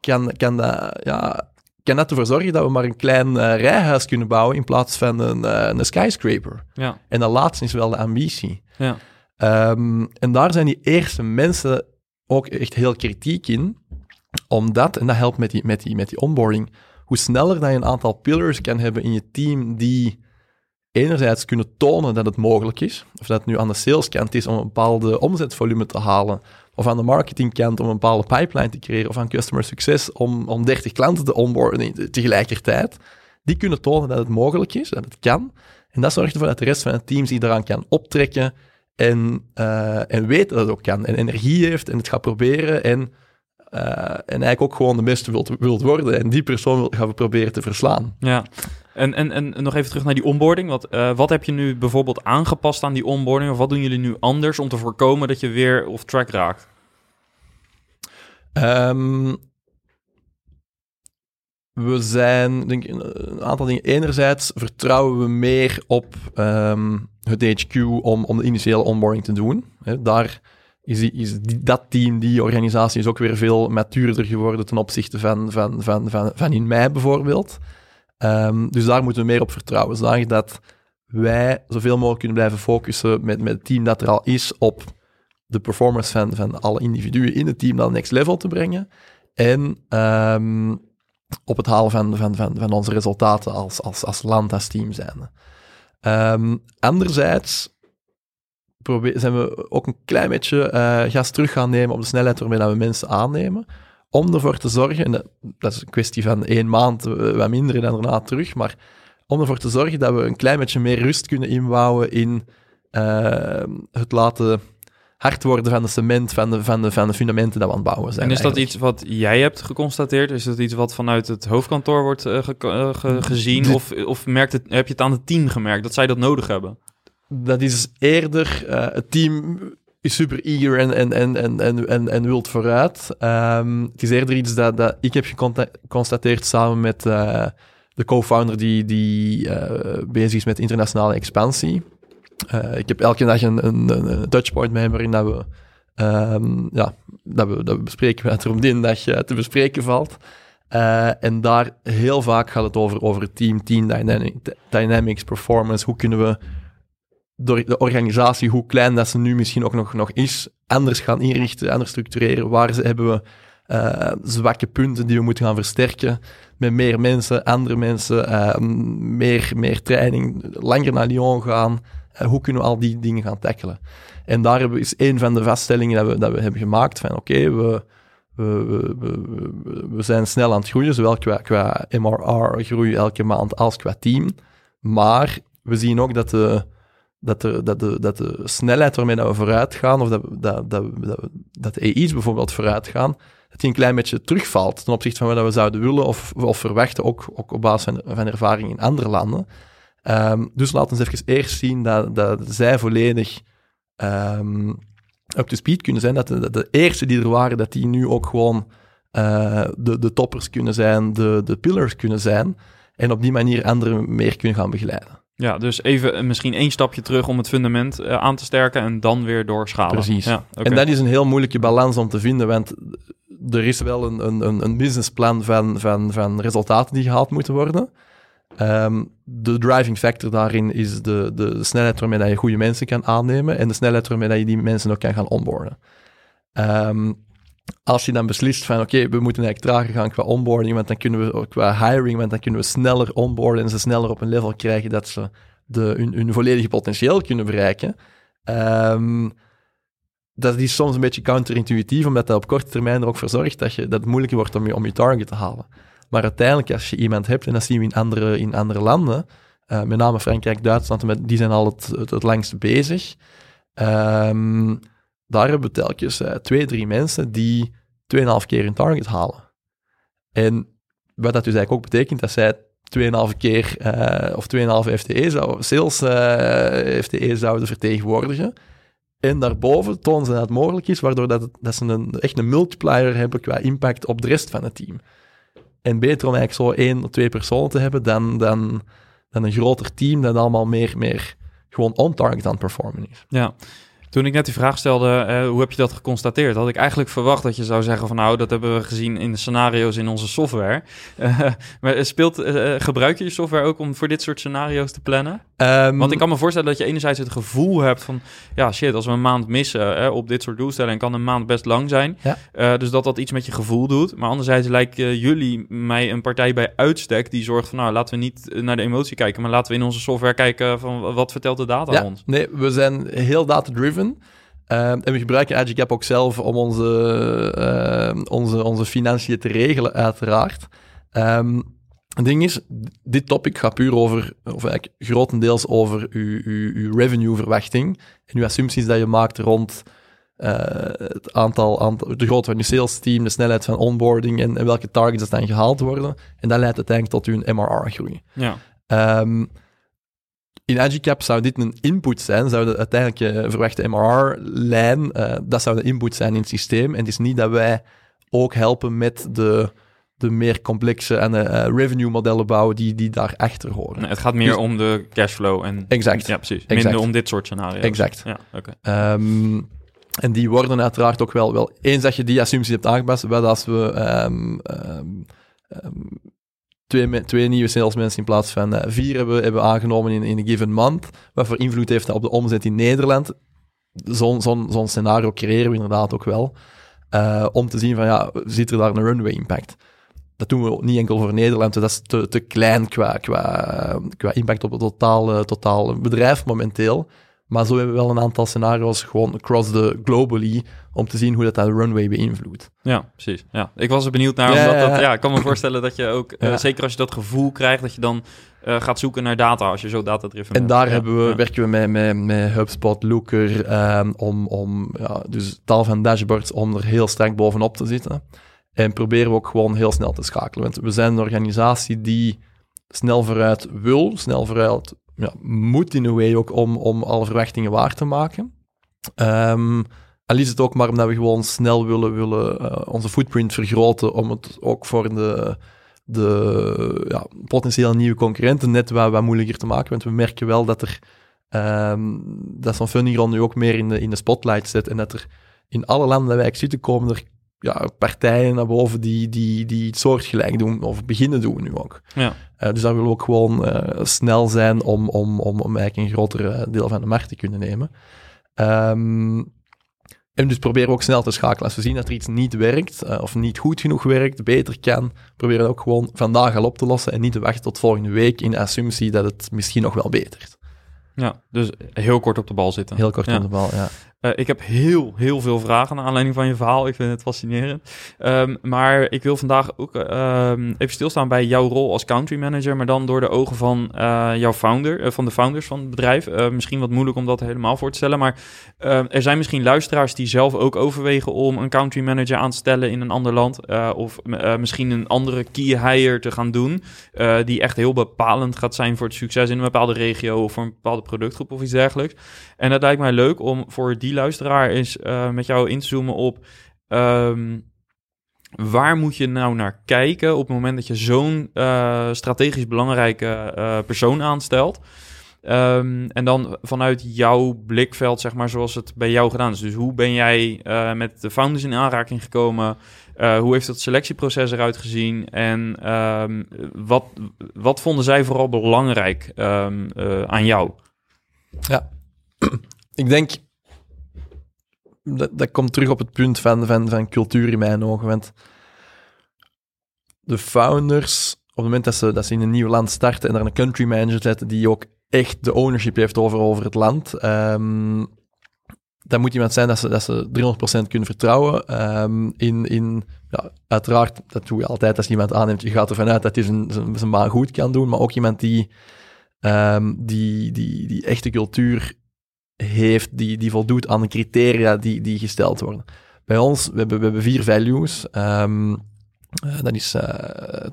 kan, kan, dat, ja, kan dat ervoor zorgen dat we maar een klein eh, rijhuis kunnen bouwen in plaats van een, eh, een skyscraper. Ja, En dat laatste is wel de ambitie. ja. Ehm, en daar zijn die eerste mensen ook echt heel kritiek in, omdat, en dat helpt met die, met die, met die onboarding, hoe sneller dat je een aantal pillars kan hebben in je team die enerzijds kunnen tonen dat het mogelijk is, of dat het nu aan de saleskant is om een bepaalde omzetvolume te halen, of aan de marketingkant om een bepaalde pipeline te creëren, of aan customer success om, om 30 klanten te onboarden tegelijkertijd, die kunnen tonen dat het mogelijk is, dat het kan. En dat zorgt ervoor dat de rest van het team zich daaraan kan optrekken en, eh, en weet dat het ook kan. En energie heeft en het gaat proberen en, eh, en eigenlijk ook gewoon de beste wilt, wilt worden. En die persoon gaan we proberen te verslaan. Ja, en, en, en nog even terug naar die onboarding. Wat, eh, wat heb je nu bijvoorbeeld aangepast aan die onboarding? Of wat doen jullie nu anders om te voorkomen dat je weer off track raakt? Ehm, we zijn, denk ik, een aantal dingen. Enerzijds vertrouwen we meer op ehm, het HQ om, om de initiële onboarding te doen. Daar is, is dat team, die organisatie, is ook weer veel matuurder geworden ten opzichte van, van, van, van, van in mei bijvoorbeeld. Ehm, dus daar moeten we meer op vertrouwen. Zodat dat wij zoveel mogelijk kunnen blijven focussen met, met het team dat er al is op de performance van, van alle individuen in het team naar next level te brengen. En ehm, op het halen van, van, van, van onze resultaten als, als, als land, als team zijn. Ehm, anderzijds probeer, zijn we ook een klein beetje eh, gas terug gaan nemen op de snelheid waarmee dat we mensen aannemen. Om ervoor te zorgen, en dat, dat is een kwestie van één maand, eh, wat minder dan daarna terug, maar om ervoor te zorgen dat we een klein beetje meer rust kunnen inbouwen in eh, het laten hard worden van de cement, van de, van de, van de fundamenten dat we aan het bouwen zijn. En is dat iets wat jij hebt geconstateerd? Is dat iets wat vanuit het hoofdkantoor wordt ge- ge- gezien? Of, of merkt het, heb je het aan het team gemerkt dat zij dat nodig hebben? Dat is eerder, eh, het team is super eager en, en, en, en, en, en, en wilt vooruit. Ehm, het is eerder iets dat, dat ik heb geconstateerd samen met eh, de co-founder die, die eh, bezig is met internationale expansie. Ik heb elke dag een, een, een, touchpoint met hem waarin dat we, ehm, ja, dat we, dat we bespreken wat er op die dag te bespreken valt. En daar heel vaak gaat het over, over het team, team dynamic, dynamics, performance. Hoe kunnen we door de organisatie, hoe klein dat ze nu misschien ook nog, nog is, anders gaan inrichten, anders structureren. Waar ze, hebben we eh, zwakke punten die we moeten gaan versterken met meer mensen, andere mensen, eh, meer, meer training, langer naar Lyon gaan. Eh, hoe kunnen we al die dingen gaan tackelen? En daar is een van de vaststellingen dat we, dat we hebben gemaakt van oké, we, we, we- we zijn snel aan het groeien, zowel qua, qua MRR-groei elke maand als qua team. Maar we zien ook dat de, dat de, dat de, dat de snelheid waarmee we vooruit gaan, of dat, dat, dat, dat, de AI's bijvoorbeeld vooruit gaan, dat die een klein beetje terugvalt ten opzichte van wat we zouden willen of, of verwachten, ook, ook op basis van, ervaring in andere landen. Ehm, dus laten we even eerst zien dat, dat zij volledig ehm up to speed kunnen zijn. Dat de, dat de eerste die er waren, dat die nu ook gewoon eh, de, de toppers kunnen zijn, de, de pillars kunnen zijn. En op die manier anderen meer kunnen gaan begeleiden. Ja, dus even eh, misschien één stapje terug om het fundament eh, aan te sterken en dan weer doorschalen. Precies. Ja. En dat is een heel moeilijke balans om te vinden, want er is wel een, een, een- businessplan van, van, van resultaten die gehaald moeten worden. Ehm, de driving factor daarin is de, de, snelheid waarmee dat je goede mensen kan aannemen en de snelheid waarmee dat je die mensen ook kan gaan onboarden. Ehm, als je dan beslist van oké, we moeten eigenlijk trager gaan qua onboarding, want dan kunnen we qua hiring, want dan kunnen we sneller onboarden en ze sneller op een level krijgen dat ze de, hun, hun volledige potentieel kunnen bereiken. Ehm, dat is soms een beetje counterintuïtief, omdat dat op korte termijn er ook voor zorgt dat, je, dat het moeilijker wordt om je, om je target te halen. Maar uiteindelijk, als je iemand hebt, en dat zien we in andere, in andere landen, uh, met name Frankrijk, Duitsland, die zijn al het, het, langst bezig. Um, daar hebben we telkens uh, twee, drie mensen die 2,5 keer hun target halen. En wat dat dus eigenlijk ook betekent, dat zij 2,5 keer uh, of 2,5 FTE zou, sales uh, FTE zouden vertegenwoordigen. En daarboven tonen ze dat mogelijk is, waardoor dat, dat ze een, echt een multiplier hebben qua impact op de rest van het team. En beter om eigenlijk zo één of twee personen te hebben dan, dan, dan een groter team dat allemaal meer, meer gewoon on-target aan het performen is. Ja, toen ik net die vraag stelde, uh, hoe heb je dat geconstateerd? Had ik eigenlijk verwacht dat je zou zeggen van nou, dat hebben we gezien in de scenario's in onze software. Uh, (laughs) maar speelt, uh, gebruik je je software ook om voor dit soort scenario's te plannen? Um, Want ik kan me voorstellen dat je enerzijds het gevoel hebt van ja shit, als we een maand missen op dit soort doelstellingen, kan een maand best lang zijn. Ja. dus dat dat iets met je gevoel doet. Maar anderzijds lijken jullie mij een partij bij uitstek die zorgt van nou, laten we niet naar de emotie kijken, maar laten we in onze software kijken van wat vertelt de data ja, ons? Nee, we zijn heel data-driven. Ehm, en we gebruiken AgiCap ook zelf om onze, uh, onze, onze financiën te regelen, uiteraard. Um, het ding is, dit topic gaat puur over, of eigenlijk grotendeels over uw, uw, uw revenue-verwachting en uw assumpties dat je maakt rond uh, het aantal, aantal, de grootte van je sales team, de snelheid van onboarding en, en welke targets dan gehaald worden. En dat leidt uiteindelijk tot uw MRR-groei. Ja. Um, in AgiCap zou dit een input zijn, zou de uiteindelijke verwachte MRR-lijn, uh, dat zou de input zijn in het systeem. En het is niet dat wij ook helpen met de, de meer complexe en uh, revenue-modellen bouwen die, die daarachter horen. Nee, het gaat meer dus, om de cashflow en... Exact. Ja, precies. Exact. Minder om dit soort scenario's. Exact. Ja, oké. Okay. Um, en die worden uiteraard ook wel, wel eens dat je die assumptie hebt aangepast, wel als we um, um, twee, twee nieuwe salesmensen in plaats van uh, vier hebben, hebben aangenomen in, een given month. Wat voor invloed heeft dat op de omzet in Nederland? Zo'n scenario creëren we inderdaad ook wel. Uh, om te zien van, ja, zit er daar een runway impact? Dat doen we niet enkel voor Nederland, dat is te, te klein qua, qua, impact op het totaal, totaal bedrijf momenteel. Maar zo hebben we wel een aantal scenario's gewoon across the globally om te zien hoe dat, dat runway beïnvloedt. Ja, precies. Ja. Ik was er benieuwd naar, ja, omdat dat, ja, ik kan me voorstellen dat je ook, uh, zeker als je dat gevoel krijgt, dat je dan uh, gaat zoeken naar data, als je zo data-driven En daar hebben we, werken we met, met, met HubSpot, Looker, um, om, om ja, dus tal van dashboards om er heel sterk bovenop te zitten. En proberen we ook gewoon heel snel te schakelen. Want we zijn een organisatie die snel vooruit wil, snel vooruit ja, moet in een way ook om, om alle verwachtingen waar te maken. Al is het ook maar omdat we gewoon snel willen, willen uh, onze footprint vergroten om het ook voor de, de ja, potentieel nieuwe concurrenten net wat, wat moeilijker te maken. Want we merken wel dat er um, dat zo'n funding ronde nu ook meer in de, in de spotlight zit en dat er in alle landen waar wij zitten komen er ja, partijen naar boven die, die, die het soortgelijk doen of beginnen doen nu ook. Ja. Uh, dus daar willen we ook gewoon uh, snel zijn om, om, om, om eigenlijk een groter deel van de markt te kunnen nemen. Um, en dus proberen we ook snel te schakelen. Als we zien dat er iets niet werkt, uh, of niet goed genoeg werkt, beter kan, proberen we ook gewoon vandaag al op te lossen en niet te wachten tot volgende week in de assumptie dat het misschien nog wel betert. Ja, dus heel kort op de bal zitten. Heel kort ja. op de bal, ja. Uh, ik heb heel, heel veel vragen naar aanleiding van je verhaal. Ik vind het fascinerend. Um, maar ik wil vandaag ook uh, even stilstaan bij jouw rol als country manager, maar dan door de ogen van uh, jouw founder, van de founders van het bedrijf. misschien wat moeilijk om dat helemaal voor te stellen, maar ehm, er zijn misschien luisteraars die zelf ook overwegen om een country manager aan te stellen in een ander land. of misschien een andere key hire te gaan doen, die echt heel bepalend gaat zijn voor het succes in een bepaalde regio of voor een bepaalde productgroep of iets dergelijks. En dat lijkt mij leuk om voor die luisteraar is uh, met jou in te zoomen op um, waar moet je nou naar kijken op het moment dat je zo'n uh, strategisch belangrijke uh, persoon aanstelt. Ehm, en dan vanuit jouw blikveld, zeg maar, zoals het bij jou gedaan is. Dus hoe ben jij met de founders in aanraking gekomen? Hoe heeft het selectieproces eruit gezien? En um, wat, wat vonden zij vooral belangrijk aan jou? Ja, (clears throat) ik denk dat, dat komt terug op het punt van, van, van cultuur in mijn ogen. Want de founders, op het moment dat ze, dat ze in een nieuw land starten en daar een country manager zetten die ook echt de ownership heeft over, over het land, um, dan moet iemand zijn dat ze, dat ze 300% kunnen vertrouwen. Um, in, in, ja, uiteraard, dat doe je altijd als iemand aanneemt. Je gaat ervan uit dat hij zijn, zijn, baan goed kan doen, maar ook iemand die, um, die, die, die echte cultuur heeft, die, die voldoet aan de criteria die, die gesteld worden. Bij ons, we hebben, we hebben vier values. Um, dat is uh,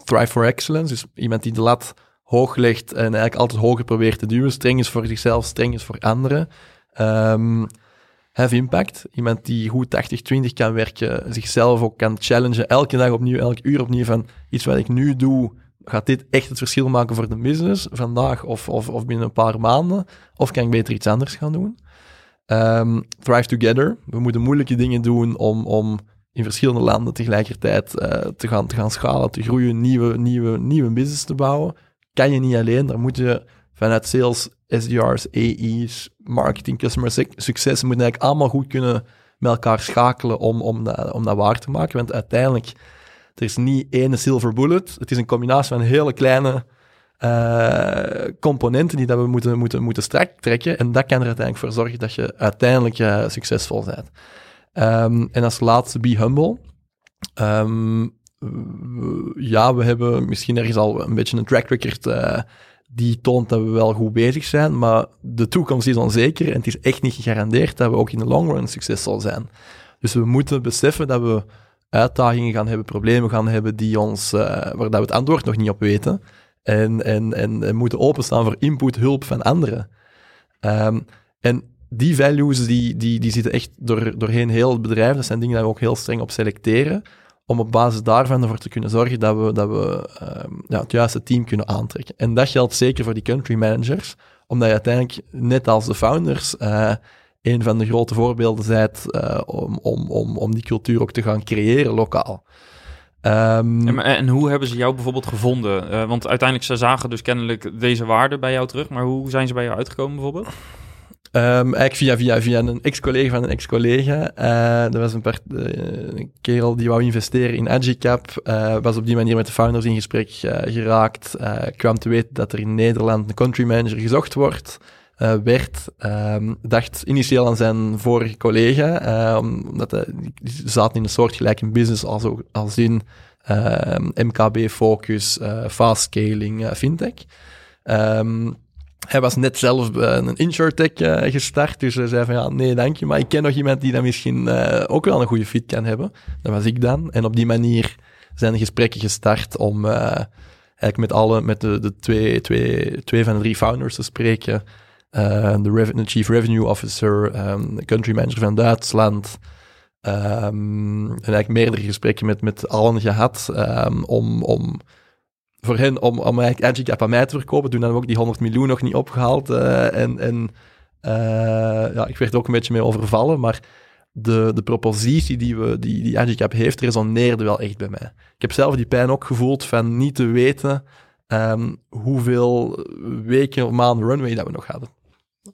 Thrive for Excellence, dus iemand die de lat hoog legt en eigenlijk altijd hoger probeert te duwen. Streng is voor zichzelf, streng is voor anderen. Um, have impact, iemand die goed 80-20 kan werken, zichzelf ook kan challengen, elke dag opnieuw, elk uur opnieuw van iets wat ik nu doe, gaat dit echt het verschil maken voor de business vandaag of, of, of binnen een paar maanden? Of kan ik beter iets anders gaan doen? Um, thrive together. We moeten moeilijke dingen doen om, om in verschillende landen tegelijkertijd uh, te, gaan, te gaan schalen, te groeien, nieuwe, nieuwe, nieuwe business te bouwen. Kan je niet alleen, daar moet je vanuit sales, SDR's, AE's, marketing, customer succes, moeten eigenlijk allemaal goed kunnen met elkaar schakelen om, om, dat, om dat waar te maken. Want uiteindelijk er is niet één silver bullet. Het is een combinatie van hele kleine uh, componenten die dat we moeten, moeten, moeten strak trekken. En dat kan er uiteindelijk voor zorgen dat je uiteindelijk uh, succesvol bent. Um, en als laatste, be humble. Um, ja, we hebben misschien ergens al een beetje een track record uh, die toont dat we wel goed bezig zijn, maar de toekomst is onzeker en het is echt niet gegarandeerd dat we ook in de long run succesvol zijn. Dus we moeten beseffen dat we uitdagingen gaan hebben, problemen gaan hebben die ons, uh, waar dat we het antwoord nog niet op weten. En, en, en, en moeten openstaan voor input, hulp van anderen. Um, en die values die, die, die zitten echt door, doorheen heel het bedrijf. Dat zijn dingen die we ook heel streng op selecteren. Om op basis daarvan ervoor te kunnen zorgen dat we, dat we um, ja, het juiste team kunnen aantrekken. En dat geldt zeker voor die country managers. Omdat je uiteindelijk, net als de founders, uh, een van de grote voorbeelden zijt uh, om, om, om, om die cultuur ook te gaan creëren lokaal. Um, en, en, hoe hebben ze jou bijvoorbeeld gevonden? Uh, want uiteindelijk, ze zagen dus kennelijk deze waarde bij jou terug. Maar hoe zijn ze bij jou uitgekomen bijvoorbeeld? Um, eigenlijk via, via, via een ex-collega van een ex-collega. Uh, er was een, part, uh, een, kerel die wou investeren in Agicap. Uh, was op die manier met de founders in gesprek geraakt. kwam te weten dat er in Nederland een country manager gezocht wordt uh, werd, um, dacht initieel aan zijn vorige collega, um, omdat hij zaten in een soortgelijke business als, als in ehm, MKB-focus, uh, fast scaling, uh, fintech. Um, hij was net zelf een insurtech gestart, dus hij zei van ja, nee dank je, maar ik ken nog iemand die dan misschien ook wel een goede fit kan hebben. Dat was ik dan. En op die manier zijn de gesprekken gestart om eigenlijk met alle, met de, de twee, twee, twee van de drie founders te spreken, de, de, Chief Revenue Officer, um, Country Manager van Duitsland. Um, en eigenlijk meerdere gesprekken met, met allen gehad um, om, om voor hen om, om eigenlijk Agicap aan mij te verkopen. Toen hadden we ook die 100 miljoen nog niet opgehaald. Uh, en en uh, ja, ik werd ook een beetje mee overvallen, maar de, de propositie die, we, die, die Agicap heeft, resoneerde wel echt bij mij. Ik heb zelf die pijn ook gevoeld van niet te weten hoeveel weken of maanden runway dat we nog hadden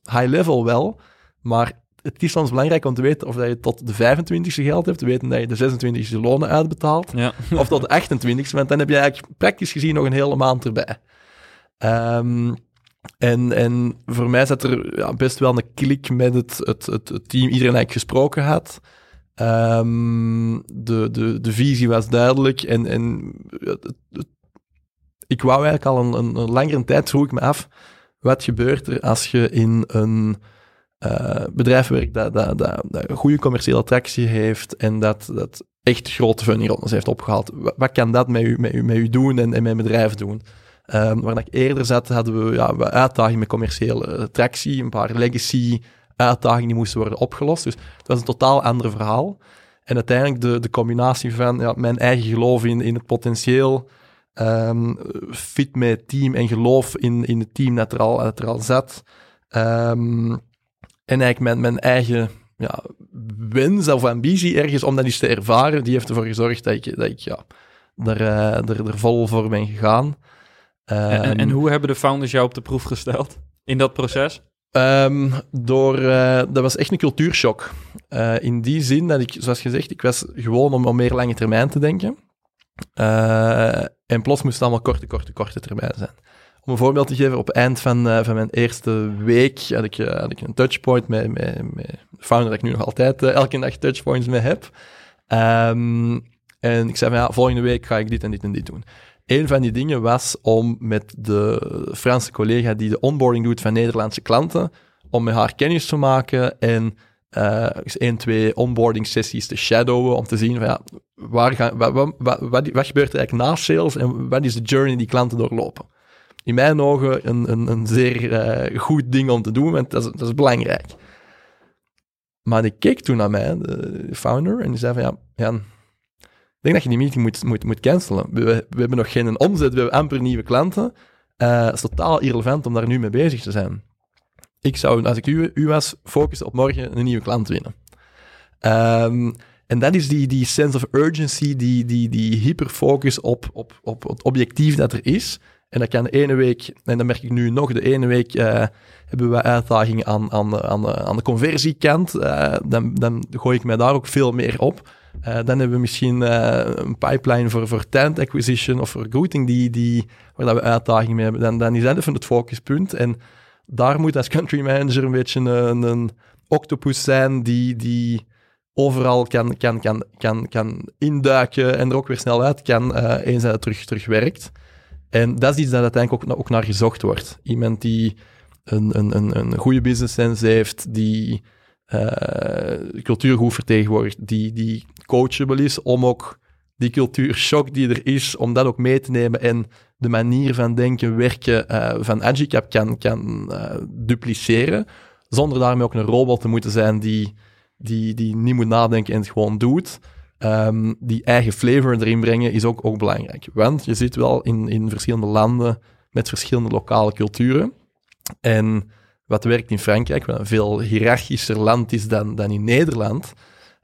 high level wel, maar het is soms belangrijk om te weten of dat je tot de 25e geld hebt, te weten dat je de 26e lonen uitbetaalt, ja. (laughs) of tot de 28e, want dan heb je eigenlijk praktisch gezien nog een hele maand erbij. Um, en, en voor mij zat er ja, best wel een klik met het, het, het, het team, iedereen eigenlijk gesproken had. Um, de, de, de visie was duidelijk en, en het, ik wou eigenlijk al een, een, een langere tijd, vroeg ik me af, wat gebeurt er als je in een uh, bedrijf werkt dat, dat, dat, dat, een goede commerciële attractie heeft en dat, dat echt grote fundingrondes heeft opgehaald? Wat, kan dat met u, met met u doen en, en met bedrijf doen? Um, waar ik eerder zat, hadden we ja, uitdagingen met commerciële attractie, een paar legacy uitdagingen die moesten worden opgelost. Dus het was een totaal ander verhaal. En uiteindelijk de, de combinatie van ja, mijn eigen geloof in, in het potentieel Ehm, fit met het team en geloof in, in het team dat er al, dat er al zat. Ehm, en eigenlijk mijn, mijn eigen ja, wens of ambitie ergens om dat eens te ervaren, die heeft ervoor gezorgd dat ik, dat ik ja, er, uh, er, er vol voor ben gegaan. En, en, en, hoe hebben de founders jou op de proef gesteld in dat proces? Um, door, uh, dat was echt een cultuurshock. Uh, in die zin dat ik, zoals gezegd, ik was gewoon om, om meer lange termijn te denken. Uh, en plots moest het allemaal korte, korte, korte termijn zijn. Om een voorbeeld te geven, op het eind van, van mijn eerste week had ik, had ik een touchpoint met, met, met de founder dat ik nu nog altijd elke dag touchpoints mee heb. Um, en ik zei van ja, volgende week ga ik dit en dit en dit doen. Een van die dingen was om met de Franse collega die de onboarding doet van Nederlandse klanten, om met haar kennis te maken en uh, twee onboarding sessies te shadowen, om te zien van ja, waar gaan, wat, wat, wat, gebeurt er eigenlijk na sales en wat is de journey die klanten doorlopen. In mijn ogen een, een, een zeer uh, goed ding om te doen, want dat is, dat is belangrijk. Maar die keek toen naar mij, de founder, en die zei van ja, Jan, ik denk dat je die meeting moet, moet, moet cancelen. We, we hebben nog geen omzet, we hebben amper nieuwe klanten. Uh, het is totaal irrelevant om daar nu mee bezig te zijn. Ik zou, als ik u, u was, focussen op morgen een nieuwe klant winnen. Um, en dat is die, die sense of urgency, die, die, die hyperfocus op, op, op het objectief dat er is. En dat kan de ene week, en dan merk ik nu nog, de ene week uh, hebben we uitdagingen aan, aan, aan, aan de conversiekant. Uh, dan, dan gooi ik mij daar ook veel meer op. Uh, dan hebben we misschien een pipeline voor, voor talent acquisition of recruiting die, die, waar we uitdagingen mee hebben. Dan, dan is dat even het focuspunt. En daar moet als country manager een beetje een, een octopus zijn die, die overal kan, kan, kan, kan, kan induiken en er ook weer snel uit kan uh, eens dat het terug, terug werkt. En dat is iets dat uiteindelijk ook, ook naar gezocht wordt. Iemand die een, een, een, een goede business sense heeft, die uh, cultuur goed vertegenwoordigt, die, die coachable is om ook die cultuurshock die er is, om dat ook mee te nemen en de manier van denken, werken uh, van Agicap kan, kan uh, dupliceren, zonder daarmee ook een robot te moeten zijn die, die, die niet moet nadenken en het gewoon doet. Um, die eigen flavor erin brengen is ook, ook belangrijk. Want je zit wel in, in verschillende landen met verschillende lokale culturen. En wat werkt in Frankrijk, wat een veel hiërarchischer land is dan, dan in Nederland,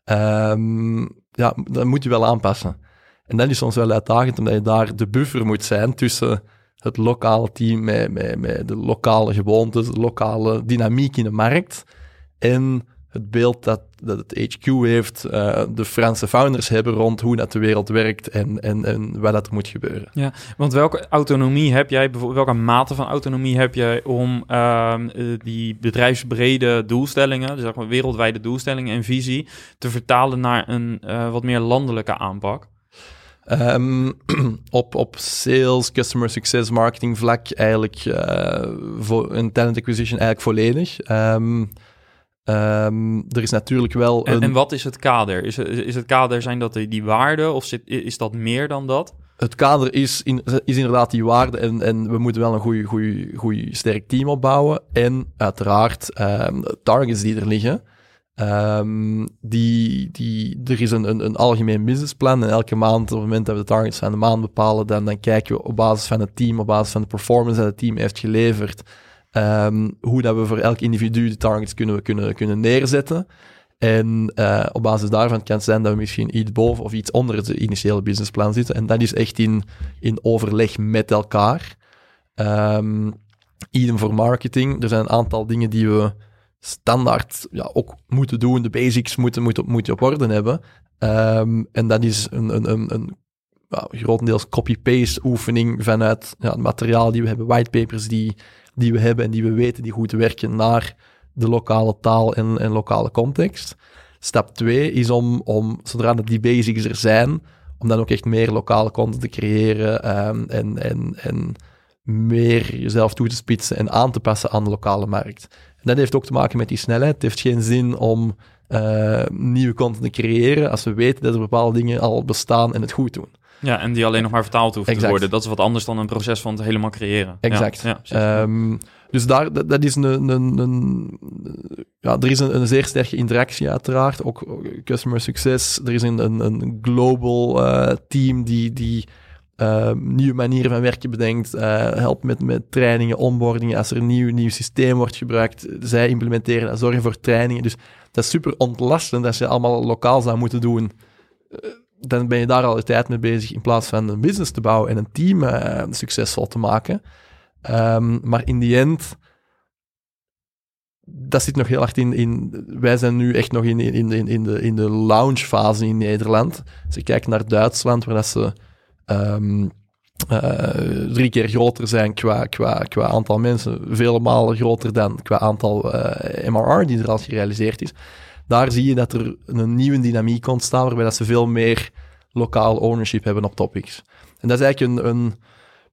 um, ja, dat moet je wel aanpassen. En dat is soms wel uitdagend, omdat je daar de buffer moet zijn tussen het lokale team met, met, met de lokale gewoontes, de lokale dynamiek in de markt en het beeld dat, dat het HQ heeft, uh, de Franse founders hebben rond hoe dat de wereld werkt en, en, en wat dat moet gebeuren. Ja, want welke autonomie heb jij, bijvoorbeeld welke mate van autonomie heb jij om uh, die bedrijfsbrede doelstellingen, dus zeg maar wereldwijde doelstellingen en visie, te vertalen naar een uh, wat meer landelijke aanpak? Um, (clears throat) op, op sales, customer success, marketing vlak eigenlijk voor een talent acquisition eigenlijk volledig. Um, Um, er is natuurlijk wel. En, en, wat is het kader? Is, is het kader zijn dat die waarden of zit, is dat meer dan dat? Het kader is, in, is inderdaad die waarde en, en we moeten wel een goed sterk team opbouwen. En uiteraard um, targets die er liggen. Um, die, die, er is een, een, een, algemeen businessplan en elke maand, op het moment dat we de targets van de maand bepalen, dan, dan kijken we op basis van het team, op basis van de performance dat het team heeft geleverd, Um, hoe dat we voor elk individu de targets kunnen, kunnen, kunnen neerzetten. En uh, op basis daarvan kan het zijn dat we misschien iets boven of iets onder het initiële businessplan zitten. En dat is echt in, in overleg met elkaar. Um, idem voor marketing. Er zijn een aantal dingen die we standaard ja, ook moeten doen. De basics moeten, moeten, moeten op orde hebben. Um, en dat is een, een, een, grotendeels copy-paste oefening vanuit ja, het materiaal die we hebben, whitepapers die die we hebben en die we weten die goed werken naar de lokale taal en, en lokale context. Stap 2 is om, om, zodra die basics er zijn, om dan ook echt meer lokale content te creëren um, en, en, en meer jezelf toe te spitsen en aan te passen aan de lokale markt. En dat heeft ook te maken met die snelheid. Het heeft geen zin om uh, nieuwe content te creëren als we weten dat er bepaalde dingen al bestaan en het goed doen. Ja, en die alleen nog maar vertaald hoeft te worden. Dat is wat anders dan een proces van het helemaal creëren. Exact. Ja, um, dus daar, dat, dat is een, een, een, ja, er is een, een, zeer sterke interactie uiteraard. Ook customer success. Er is een, een, een global uh, team die, die uh, nieuwe manieren van werken bedenkt, uh, helpt met, met trainingen, onboardingen. Als er een nieuw, nieuw systeem wordt gebruikt, zij implementeren dat, zorgen voor trainingen. Dus dat is super ontlastend als je allemaal lokaal zou moeten doen. Uh, dan ben je daar al de tijd mee bezig in plaats van een business te bouwen en een team succesvol te maken. Um, maar in die end dat zit nog heel hard in, in. Wij zijn nu echt nog in, in, in, in de, in de launchfase in Nederland. Als je kijkt naar Duitsland, waar dat ze um, uh, drie keer groter zijn qua, qua, qua aantal mensen, vele malen groter dan qua aantal uh, MRR die er al gerealiseerd is. Daar zie je dat er een nieuwe dynamiek ontstaat, waarbij dat ze veel meer lokaal ownership hebben op topics. En dat is eigenlijk een, een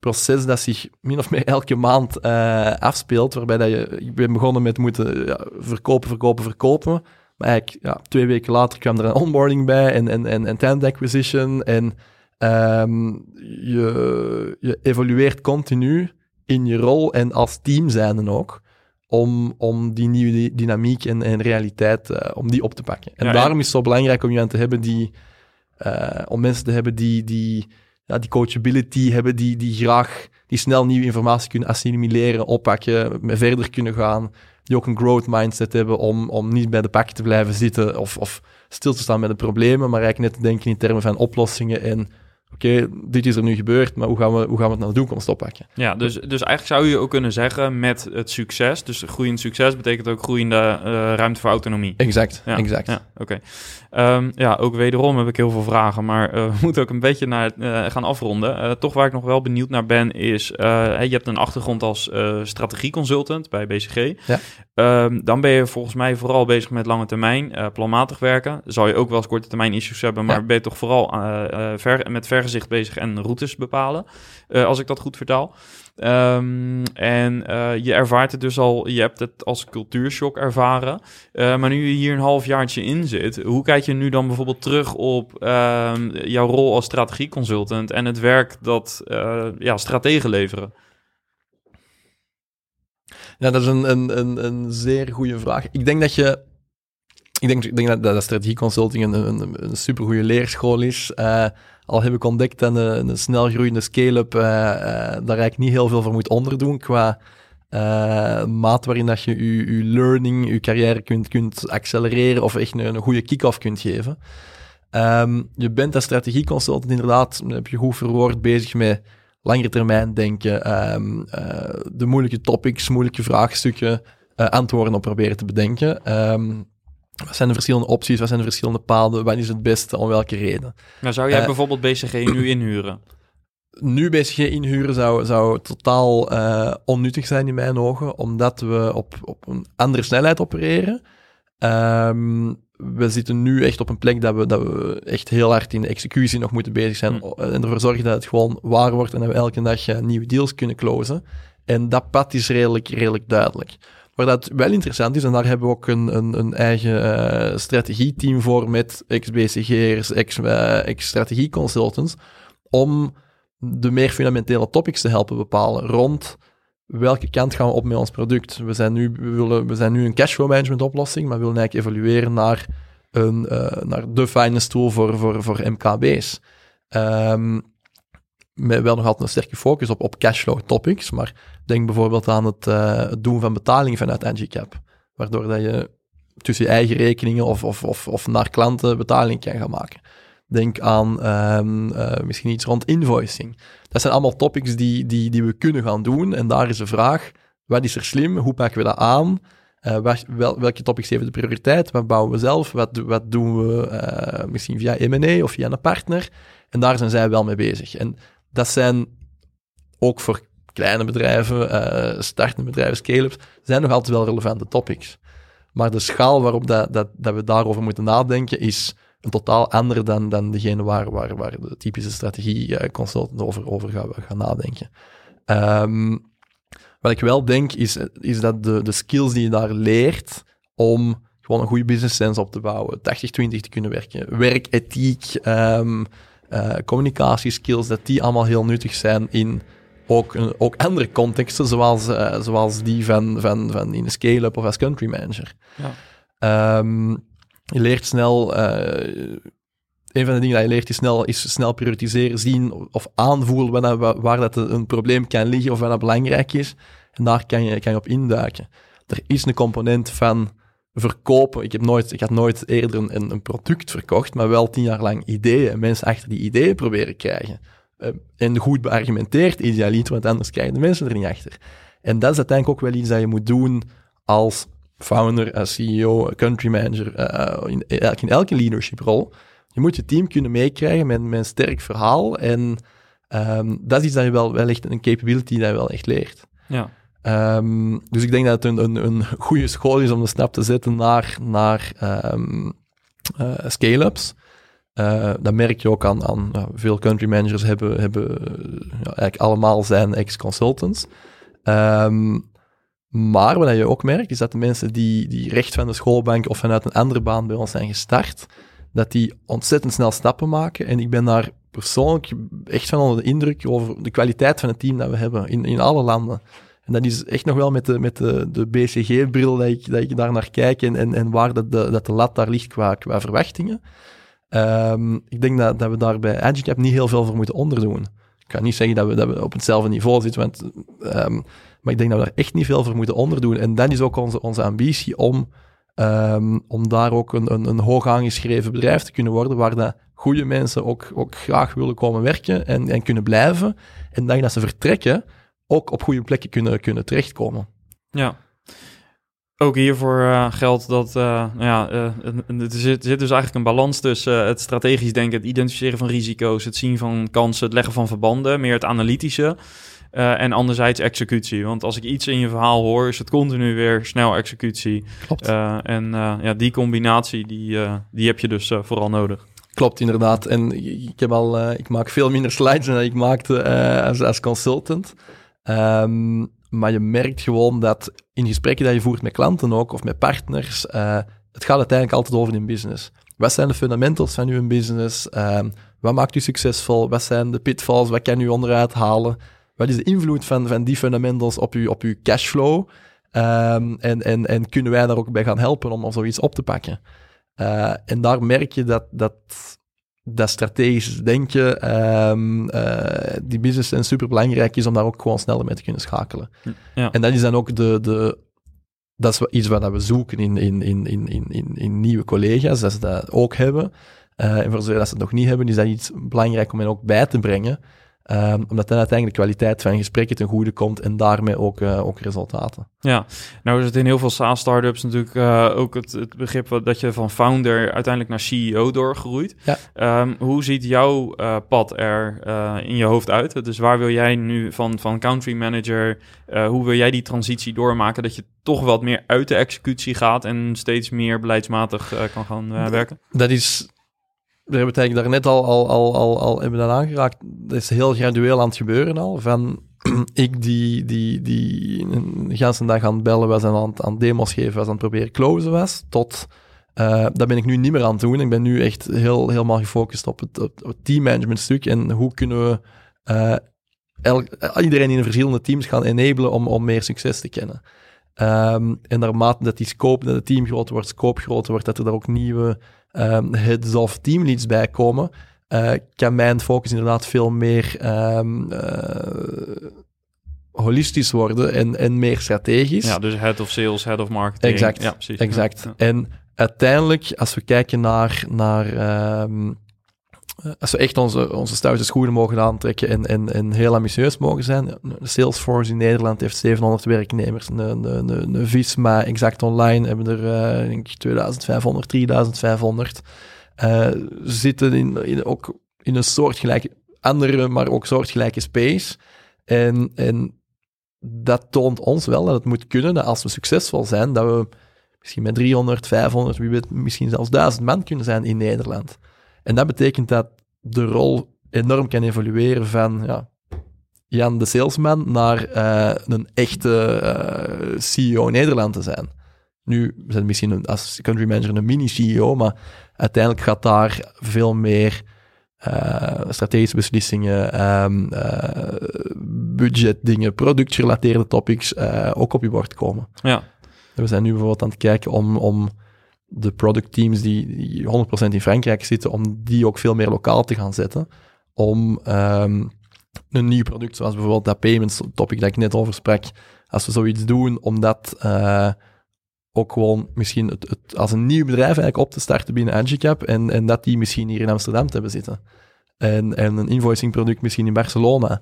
proces dat zich min of meer elke maand uh, afspeelt, waarbij dat je, ik ben begonnen met moeten ja, verkopen, verkopen, verkopen. Maar eigenlijk, ja, twee weken later kwam er een onboarding bij en, en, en, en acquisition. En um, je, je evolueert continu in je rol en als team zijnde ook, om, om die nieuwe dynamiek en, en realiteit, uh, om die op te pakken. En daarom is het zo belangrijk om je aan te hebben die, uh, om mensen te hebben die, die ja, die coachability hebben, die, die graag, die snel nieuwe informatie kunnen assimileren, oppakken, verder kunnen gaan. Die ook een growth mindset hebben om, om niet bij de pakken te blijven zitten of, of stil te staan met de problemen, maar eigenlijk net te denken in termen van oplossingen en oké, dit is er nu gebeurd, maar hoe gaan we, hoe gaan we het naar de toekomst oppakken? Ja, dus, dus eigenlijk zou je ook kunnen zeggen met het succes, dus groeiend succes betekent ook groeiende uh, ruimte voor autonomie. Exact, ja, exact. Ja, oké. Okay. Um, ja, ook wederom heb ik heel veel vragen, maar uh, (laughs) we moeten ook een beetje naar, uh, gaan afronden. toch waar ik nog wel benieuwd naar ben is, hey, je hebt een achtergrond als strategieconsultant bij BCG. Ja. Um, dan ben je volgens mij vooral bezig met lange termijn, planmatig werken. Zal je ook wel eens korte termijn issues hebben, maar ja. ben je toch vooral ver, met vergezicht bezig en routes bepalen, als ik dat goed vertaal. Um, en uh, je ervaart het dus al, je hebt het als cultuurshock ervaren. Uh, maar nu je hier een half jaartje in zit, hoe kijk je nu dan bijvoorbeeld terug op uh, jouw rol als strategieconsultant en het werk dat ja, strategen leveren? Ja, dat is een, een, een, een zeer goede vraag. Ik denk dat je ik denk, ik denk dat, dat strategieconsulting een, een, een supergoeie leerschool is. Uh, al heb ik ontdekt dat een, een snel groeiende scale-up uh, uh, daar eigenlijk niet heel veel voor moet onderdoen qua maat waarin dat je je, learning, je carrière kunt, kunt accelereren of echt een, een goede kick-off kunt geven. Um, je bent als strategieconsultant inderdaad, heb je goed verwoord, bezig met langere termijn denken, um, de moeilijke topics, moeilijke vraagstukken, antwoorden op proberen te bedenken. Um, wat zijn de verschillende opties? Wat zijn de verschillende paden? Wat is het beste? Om welke reden? Nou, zou jij uh, bijvoorbeeld BCG nu (clears throat) inhuren? Nu BCG inhuren zou, zou totaal uh, onnuttig zijn in mijn ogen, omdat we op, op een andere snelheid opereren. Um, we zitten nu echt op een plek dat we, dat we echt heel hard in de executie nog moeten bezig zijn. Hmm. En ervoor zorgen dat het gewoon waar wordt en dat we elke dag uh, nieuwe deals kunnen closen. En dat pad is redelijk, redelijk duidelijk. Waar dat wel interessant is, en daar hebben we ook een, een, een eigen uh, strategieteam voor met ex-BCG'ers, ex-strategieconsultants, uh, om de meer fundamentele topics te helpen bepalen rond welke kant gaan we op met ons product. We zijn nu, we willen, we zijn nu een cashflow management oplossing, maar we willen eigenlijk evolueren naar, een, uh, naar de finance tool voor, voor, voor MKB's. Um, met wel nog altijd een sterke focus op, op cashflow topics, maar denk bijvoorbeeld aan het, het doen van betalingen vanuit NGCap, waardoor dat je tussen je eigen rekeningen of, of, of, of naar klanten betaling kan gaan maken. Denk aan um, uh, misschien iets rond invoicing. Dat zijn allemaal topics die, die, die we kunnen gaan doen. En daar is de vraag, wat is er slim? Hoe pakken we dat aan? Uh, wel, welke topics geven de prioriteit? Wat bouwen we zelf? Wat, wat doen we misschien via M&A of via een partner? En daar zijn zij wel mee bezig. En dat zijn ook voor kleine bedrijven, uh, startende bedrijven, scale-ups, zijn nog altijd wel relevante topics. Maar de schaal waarop dat, dat, dat we daarover moeten nadenken is een totaal andere dan, dan degene waar, waar, waar de typische strategie-consultant over, over gaan, gaan nadenken. Um, wat ik wel denk, is, is dat de, de skills die je daar leert om gewoon een goede business sense op te bouwen, 80-20 te kunnen werken, werkethiek, um, uh, communicatieskills, dat die allemaal heel nuttig zijn in ook, ook andere contexten, zoals, uh, zoals die van, van, van in een scale-up of als country manager. Ja. Um, je leert snel uh, een van de dingen dat je leert is snel, is snel prioritiseren, zien of aanvoelen waar, dat, waar dat een probleem kan liggen of waar dat belangrijk is. En daar kan je, kan je op induiken. Er is een component van verkopen. Ik, heb nooit, ik had nooit eerder een, een product verkocht, maar wel tien jaar lang ideeën en mensen achter die ideeën proberen krijgen. Uh, en goed beargumenteerd idealiter, want anders krijgen de mensen er niet achter. En dat is uiteindelijk ook wel iets dat je moet doen als founder, als CEO, country manager, uh, in, in elke leadership rol. Je moet je team kunnen meekrijgen met, met een sterk verhaal. En um, dat is iets dat je wel, wel echt een capability dat je wel echt leert. Ja. Um, dus ik denk dat het een, een, een goede school is om de stap te zetten naar, naar um, uh, scale-ups. Uh, dat merk je ook aan, aan veel country managers hebben, hebben ja, eigenlijk allemaal zijn ex-consultants. Um, maar wat je ook merkt, is dat de mensen die, die recht van de schoolbank of vanuit een andere baan bij ons zijn gestart, dat die ontzettend snel stappen maken. En ik ben daar persoonlijk echt van onder de indruk over de kwaliteit van het team dat we hebben in, in alle landen. En dat is echt nog wel met de, met de, de BCG-bril dat ik, dat ik daar naar kijk en, en, en waar dat de, dat de lat daar ligt qua, qua verwachtingen. Um, ik denk dat, dat we daar bij Agicap niet heel veel voor moeten onderdoen. Ik kan niet zeggen dat we, dat we op hetzelfde niveau zitten, want, um, maar ik denk dat we daar echt niet veel voor moeten onderdoen. En dat is ook onze, onze ambitie om, um, om daar ook een, een, een hoog aangeschreven bedrijf te kunnen worden, waar dat goede mensen ook, ook graag willen komen werken en, en kunnen blijven. En dat, dat ze vertrekken, ook op goede plekken kunnen, kunnen terechtkomen. Ja. Ook hiervoor uh, geldt dat uh, nou ja, uh, er, zit, er zit dus eigenlijk een balans tussen het strategisch denken, het identificeren van risico's, het zien van kansen, het leggen van verbanden, meer het analytische. en anderzijds executie. Want als ik iets in je verhaal hoor, is het continu weer snel executie. Klopt. en ja, die combinatie, die, die heb je dus vooral nodig. Klopt, inderdaad. En ik, heb al, ik maak veel minder slides dan ik maakte als, als consultant. Um, maar je merkt gewoon dat in gesprekken dat je voert met klanten ook, of met partners, uh, het gaat uiteindelijk altijd over in business. Wat zijn de fundamentals van uw business? Um, wat maakt u succesvol? Wat zijn de pitfalls? Wat kan u onderuit halen? Wat is de invloed van, van die fundamentals op, uw, op uw cashflow? Um, en, en, en kunnen wij daar ook bij gaan helpen om, om zoiets op te pakken? Uh, en daar merk je dat, dat dat strategisch denken, um, uh, die business en super belangrijk is om daar ook gewoon sneller mee te kunnen schakelen. Ja. En dat is dan ook de, de dat is iets wat we zoeken in, in, in, in, in, in nieuwe collega's, dat ze dat ook hebben. Uh, en voor zover dat ze het nog niet hebben, is dat iets belangrijk om hen ook bij te brengen. Um, omdat dan uiteindelijk de kwaliteit van gesprekken ten goede komt en daarmee ook, uh, ook resultaten. Ja, nou is het in heel veel SaaS-startups natuurlijk uh, ook het, het begrip dat je van founder uiteindelijk naar CEO doorgroeit. Ja. Um, hoe ziet jouw uh, pad er in je hoofd uit? Dus waar wil jij nu van, van country manager, hoe wil jij die transitie doormaken dat je toch wat meer uit de executie gaat en steeds meer beleidsmatig kan gaan werken? Dat is we hebben het eigenlijk daarnet al, al, al, al, al hebben dat aangeraakt. Dat is heel gradueel aan het gebeuren al. Van (clears throat) ik die, die, die een ganse dag aan het bellen was en aan, aan demos geven was, aan het proberen closen was, tot uh, dat ben ik nu niet meer aan het doen. Ik ben nu echt heel, helemaal gefocust op het, op teammanagement stuk en hoe kunnen we uh, elk, iedereen in de verschillende teams gaan enablen om, om meer succes te kennen. Um, en naarmate dat die scope, dat het team groter wordt, scope groter wordt, dat er daar ook nieuwe um, heads of teamleads bij komen, uh, kan mijn focus inderdaad veel meer um, uh, holistisch worden en, en meer strategisch. Ja, dus head of sales, head of marketing. Exact, ja, precies. exact. Ja. En uiteindelijk, als we kijken naar, naar um, als we echt onze, onze stoute schoenen mogen aantrekken en, en, en heel ambitieus mogen zijn. Salesforce in Nederland heeft 700 werknemers. Een, Visma, Exact Online, hebben er uh, denk ik 2500, 3500. Uh, zitten in, in, ook in een soortgelijke, andere, maar ook soortgelijke space. En, en dat toont ons wel dat het moet kunnen, dat als we succesvol zijn, dat we misschien met 300, 500, wie weet, misschien zelfs 1000 man kunnen zijn in Nederland. En dat betekent dat de rol enorm kan evolueren van ja, Jan de salesman naar uh, een echte uh, CEO Nederland te zijn. Nu we zijn misschien een, als country manager een mini-CEO, maar uiteindelijk gaat daar veel meer uh, strategische beslissingen, um, budgetdingen, productgerelateerde topics ook op je bord komen. Ja. En we zijn nu bijvoorbeeld aan het kijken om, om de product teams die, die 100% in Frankrijk zitten, om die ook veel meer lokaal te gaan zetten. Om ehm, een nieuw product, zoals bijvoorbeeld dat payments topic dat ik net over sprak, als we zoiets doen, om dat eh, ook gewoon misschien het, het, als een nieuw bedrijf eigenlijk op te starten binnen Agicap en, en dat die misschien hier in Amsterdam te hebben zitten. En, en een invoicing product misschien in Barcelona.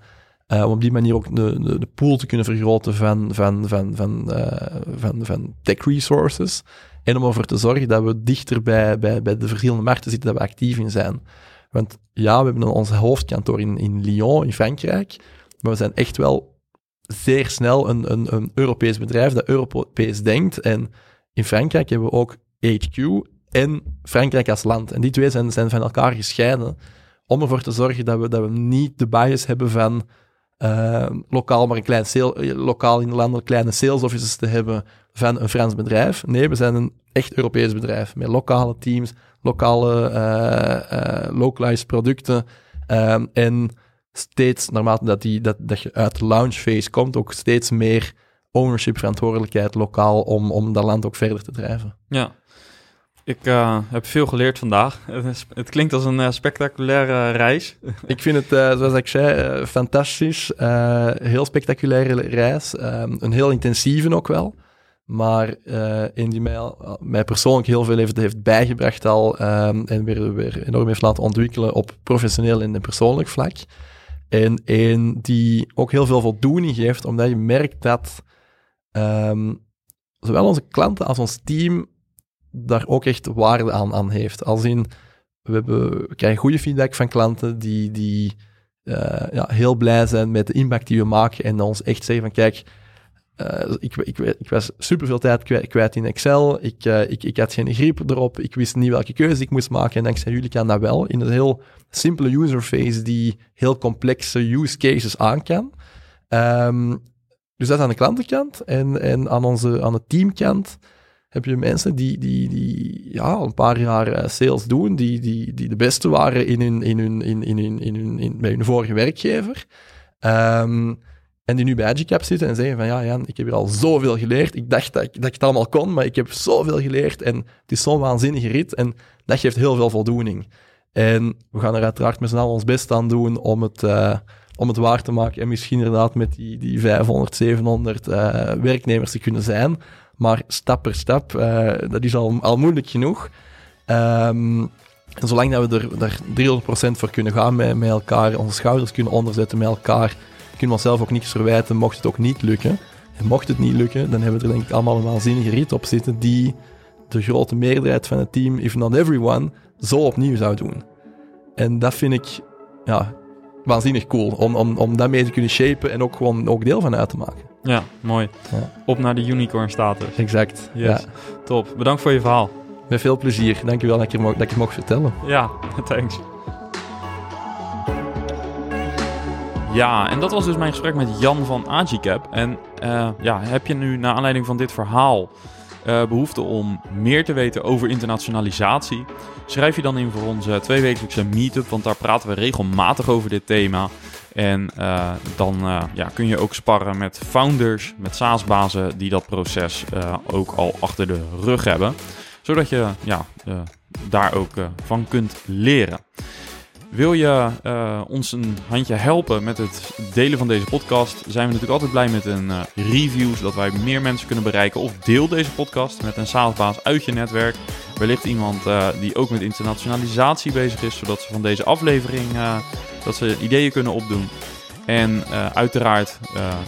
Uh, om op die manier ook de, de, pool te kunnen vergroten van, van, van, van, uh, van, van tech resources. En om ervoor te zorgen dat we dichter bij, bij, bij de verschillende markten zitten, dat we actief in zijn. Want ja, we hebben ons hoofdkantoor in, in Lyon, in Frankrijk. Maar we zijn echt wel zeer snel een, een, een Europees bedrijf dat Europees denkt. En in Frankrijk hebben we ook HQ en Frankrijk als land. En die twee zijn, zijn van elkaar gescheiden om ervoor te zorgen dat we, dat we niet de bias hebben van uh, lokaal maar een klein sale, lokaal in de landen kleine sales offices te hebben van een Frans bedrijf. Nee, we zijn een echt Europees bedrijf met lokale teams, lokale uh, localized producten um, en steeds, naarmate dat, die, dat, dat je uit de launch phase komt, ook steeds meer ownership, verantwoordelijkheid lokaal om, om dat land ook verder te drijven. Ja, ik uh, heb veel geleerd vandaag. Het klinkt als een uh, spectaculaire reis. (laughs) Ik vind het, uh, zoals ik zei, fantastisch. heel spectaculaire reis. Ehm, een heel intensieve ook wel. Maar in die mij, mij persoonlijk heel veel heeft, heeft bijgebracht al. Um, en weer, weer enorm heeft laten ontwikkelen op professioneel en persoonlijk vlak. En die ook heel veel voldoening geeft, omdat je merkt dat um, zowel onze klanten als ons team daar ook echt waarde aan, aan heeft. Als in, we, hebben, krijgen goede feedback van klanten die, die uh, ja, heel blij zijn met de impact die we maken en ons echt zeggen van kijk, uh, ik, ik, ik, was superveel tijd kwijt, in Excel, ik, uh, ik, ik had geen grip erop, ik wist niet welke keuze ik moest maken. En dankzij jullie kan dat wel. In een heel simpele userface die heel complexe use cases aan kan. Um, dus dat aan de klantenkant en, en aan, onze, aan de teamkant heb je mensen die, die, die ja, een paar jaar eh, sales doen, die, die, die de beste waren in hun, in hun, in, in, in, in, hun, bij hun vorige werkgever. Um, en die nu bij Agicap zitten en zeggen van ja, Jan, ik heb hier al zoveel geleerd. Ik dacht dat ik, dat ik het allemaal kon, maar ik heb zoveel geleerd en het is zo'n waanzinnige rit en dat geeft heel veel voldoening. En we gaan er uiteraard met z'n allen ons best aan doen om het, uh, om het waar te maken en misschien inderdaad met die, die 500, 700 uh, werknemers te kunnen zijn. Maar stap per stap, uh, dat is al, al moeilijk genoeg. Um, en zolang dat we er, er 300% voor kunnen gaan met, met elkaar, onze schouders kunnen onderzetten met elkaar, kunnen we onszelf ook niets verwijten, mocht het ook niet lukken. En mocht het niet lukken, dan hebben we er denk ik allemaal een waanzinnige rit op zitten die de grote meerderheid van het team, if not everyone, zo opnieuw zou doen. En dat vind ik ja, waanzinnig cool, om, om, om dat mee te kunnen shapen en ook gewoon ook deel van uit te maken. Ja, mooi. Ja. Op naar de unicorn status. Exact. Yes. Ja. Top. Bedankt voor je verhaal. Met veel plezier. Dankjewel dat ik, dat ik het mocht vertellen. Ja, (laughs) thanks. Ja, en dat was dus mijn gesprek met Jan van Agicap. En uh, ja, heb je nu naar aanleiding van dit verhaal uh, behoefte om meer te weten over internationalisatie? Schrijf je dan in voor onze tweewekelijkse meetup, want daar praten we regelmatig over dit thema. En uh, dan uh, ja, kun je ook sparren met founders, met SaaS-bazen die dat proces ook al achter de rug hebben. Zodat je ja, daar ook van kunt leren. Wil je ons een handje helpen met het delen van deze podcast? Zijn we natuurlijk altijd blij met een review, zodat wij meer mensen kunnen bereiken. Of deel deze podcast met een SaaS-baas uit je netwerk. Wellicht iemand die ook met internationalisatie bezig is, zodat ze van deze aflevering dat ze ideeën kunnen opdoen. En uiteraard,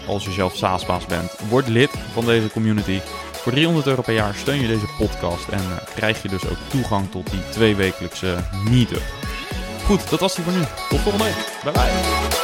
als je zelf SaaSbaas bent, word lid van deze community. Voor 300 euro per jaar steun je deze podcast en krijg je dus ook toegang tot die tweewekelijkse meetup. Goed, dat was die voor nu. Tot volgende week. Bye bye.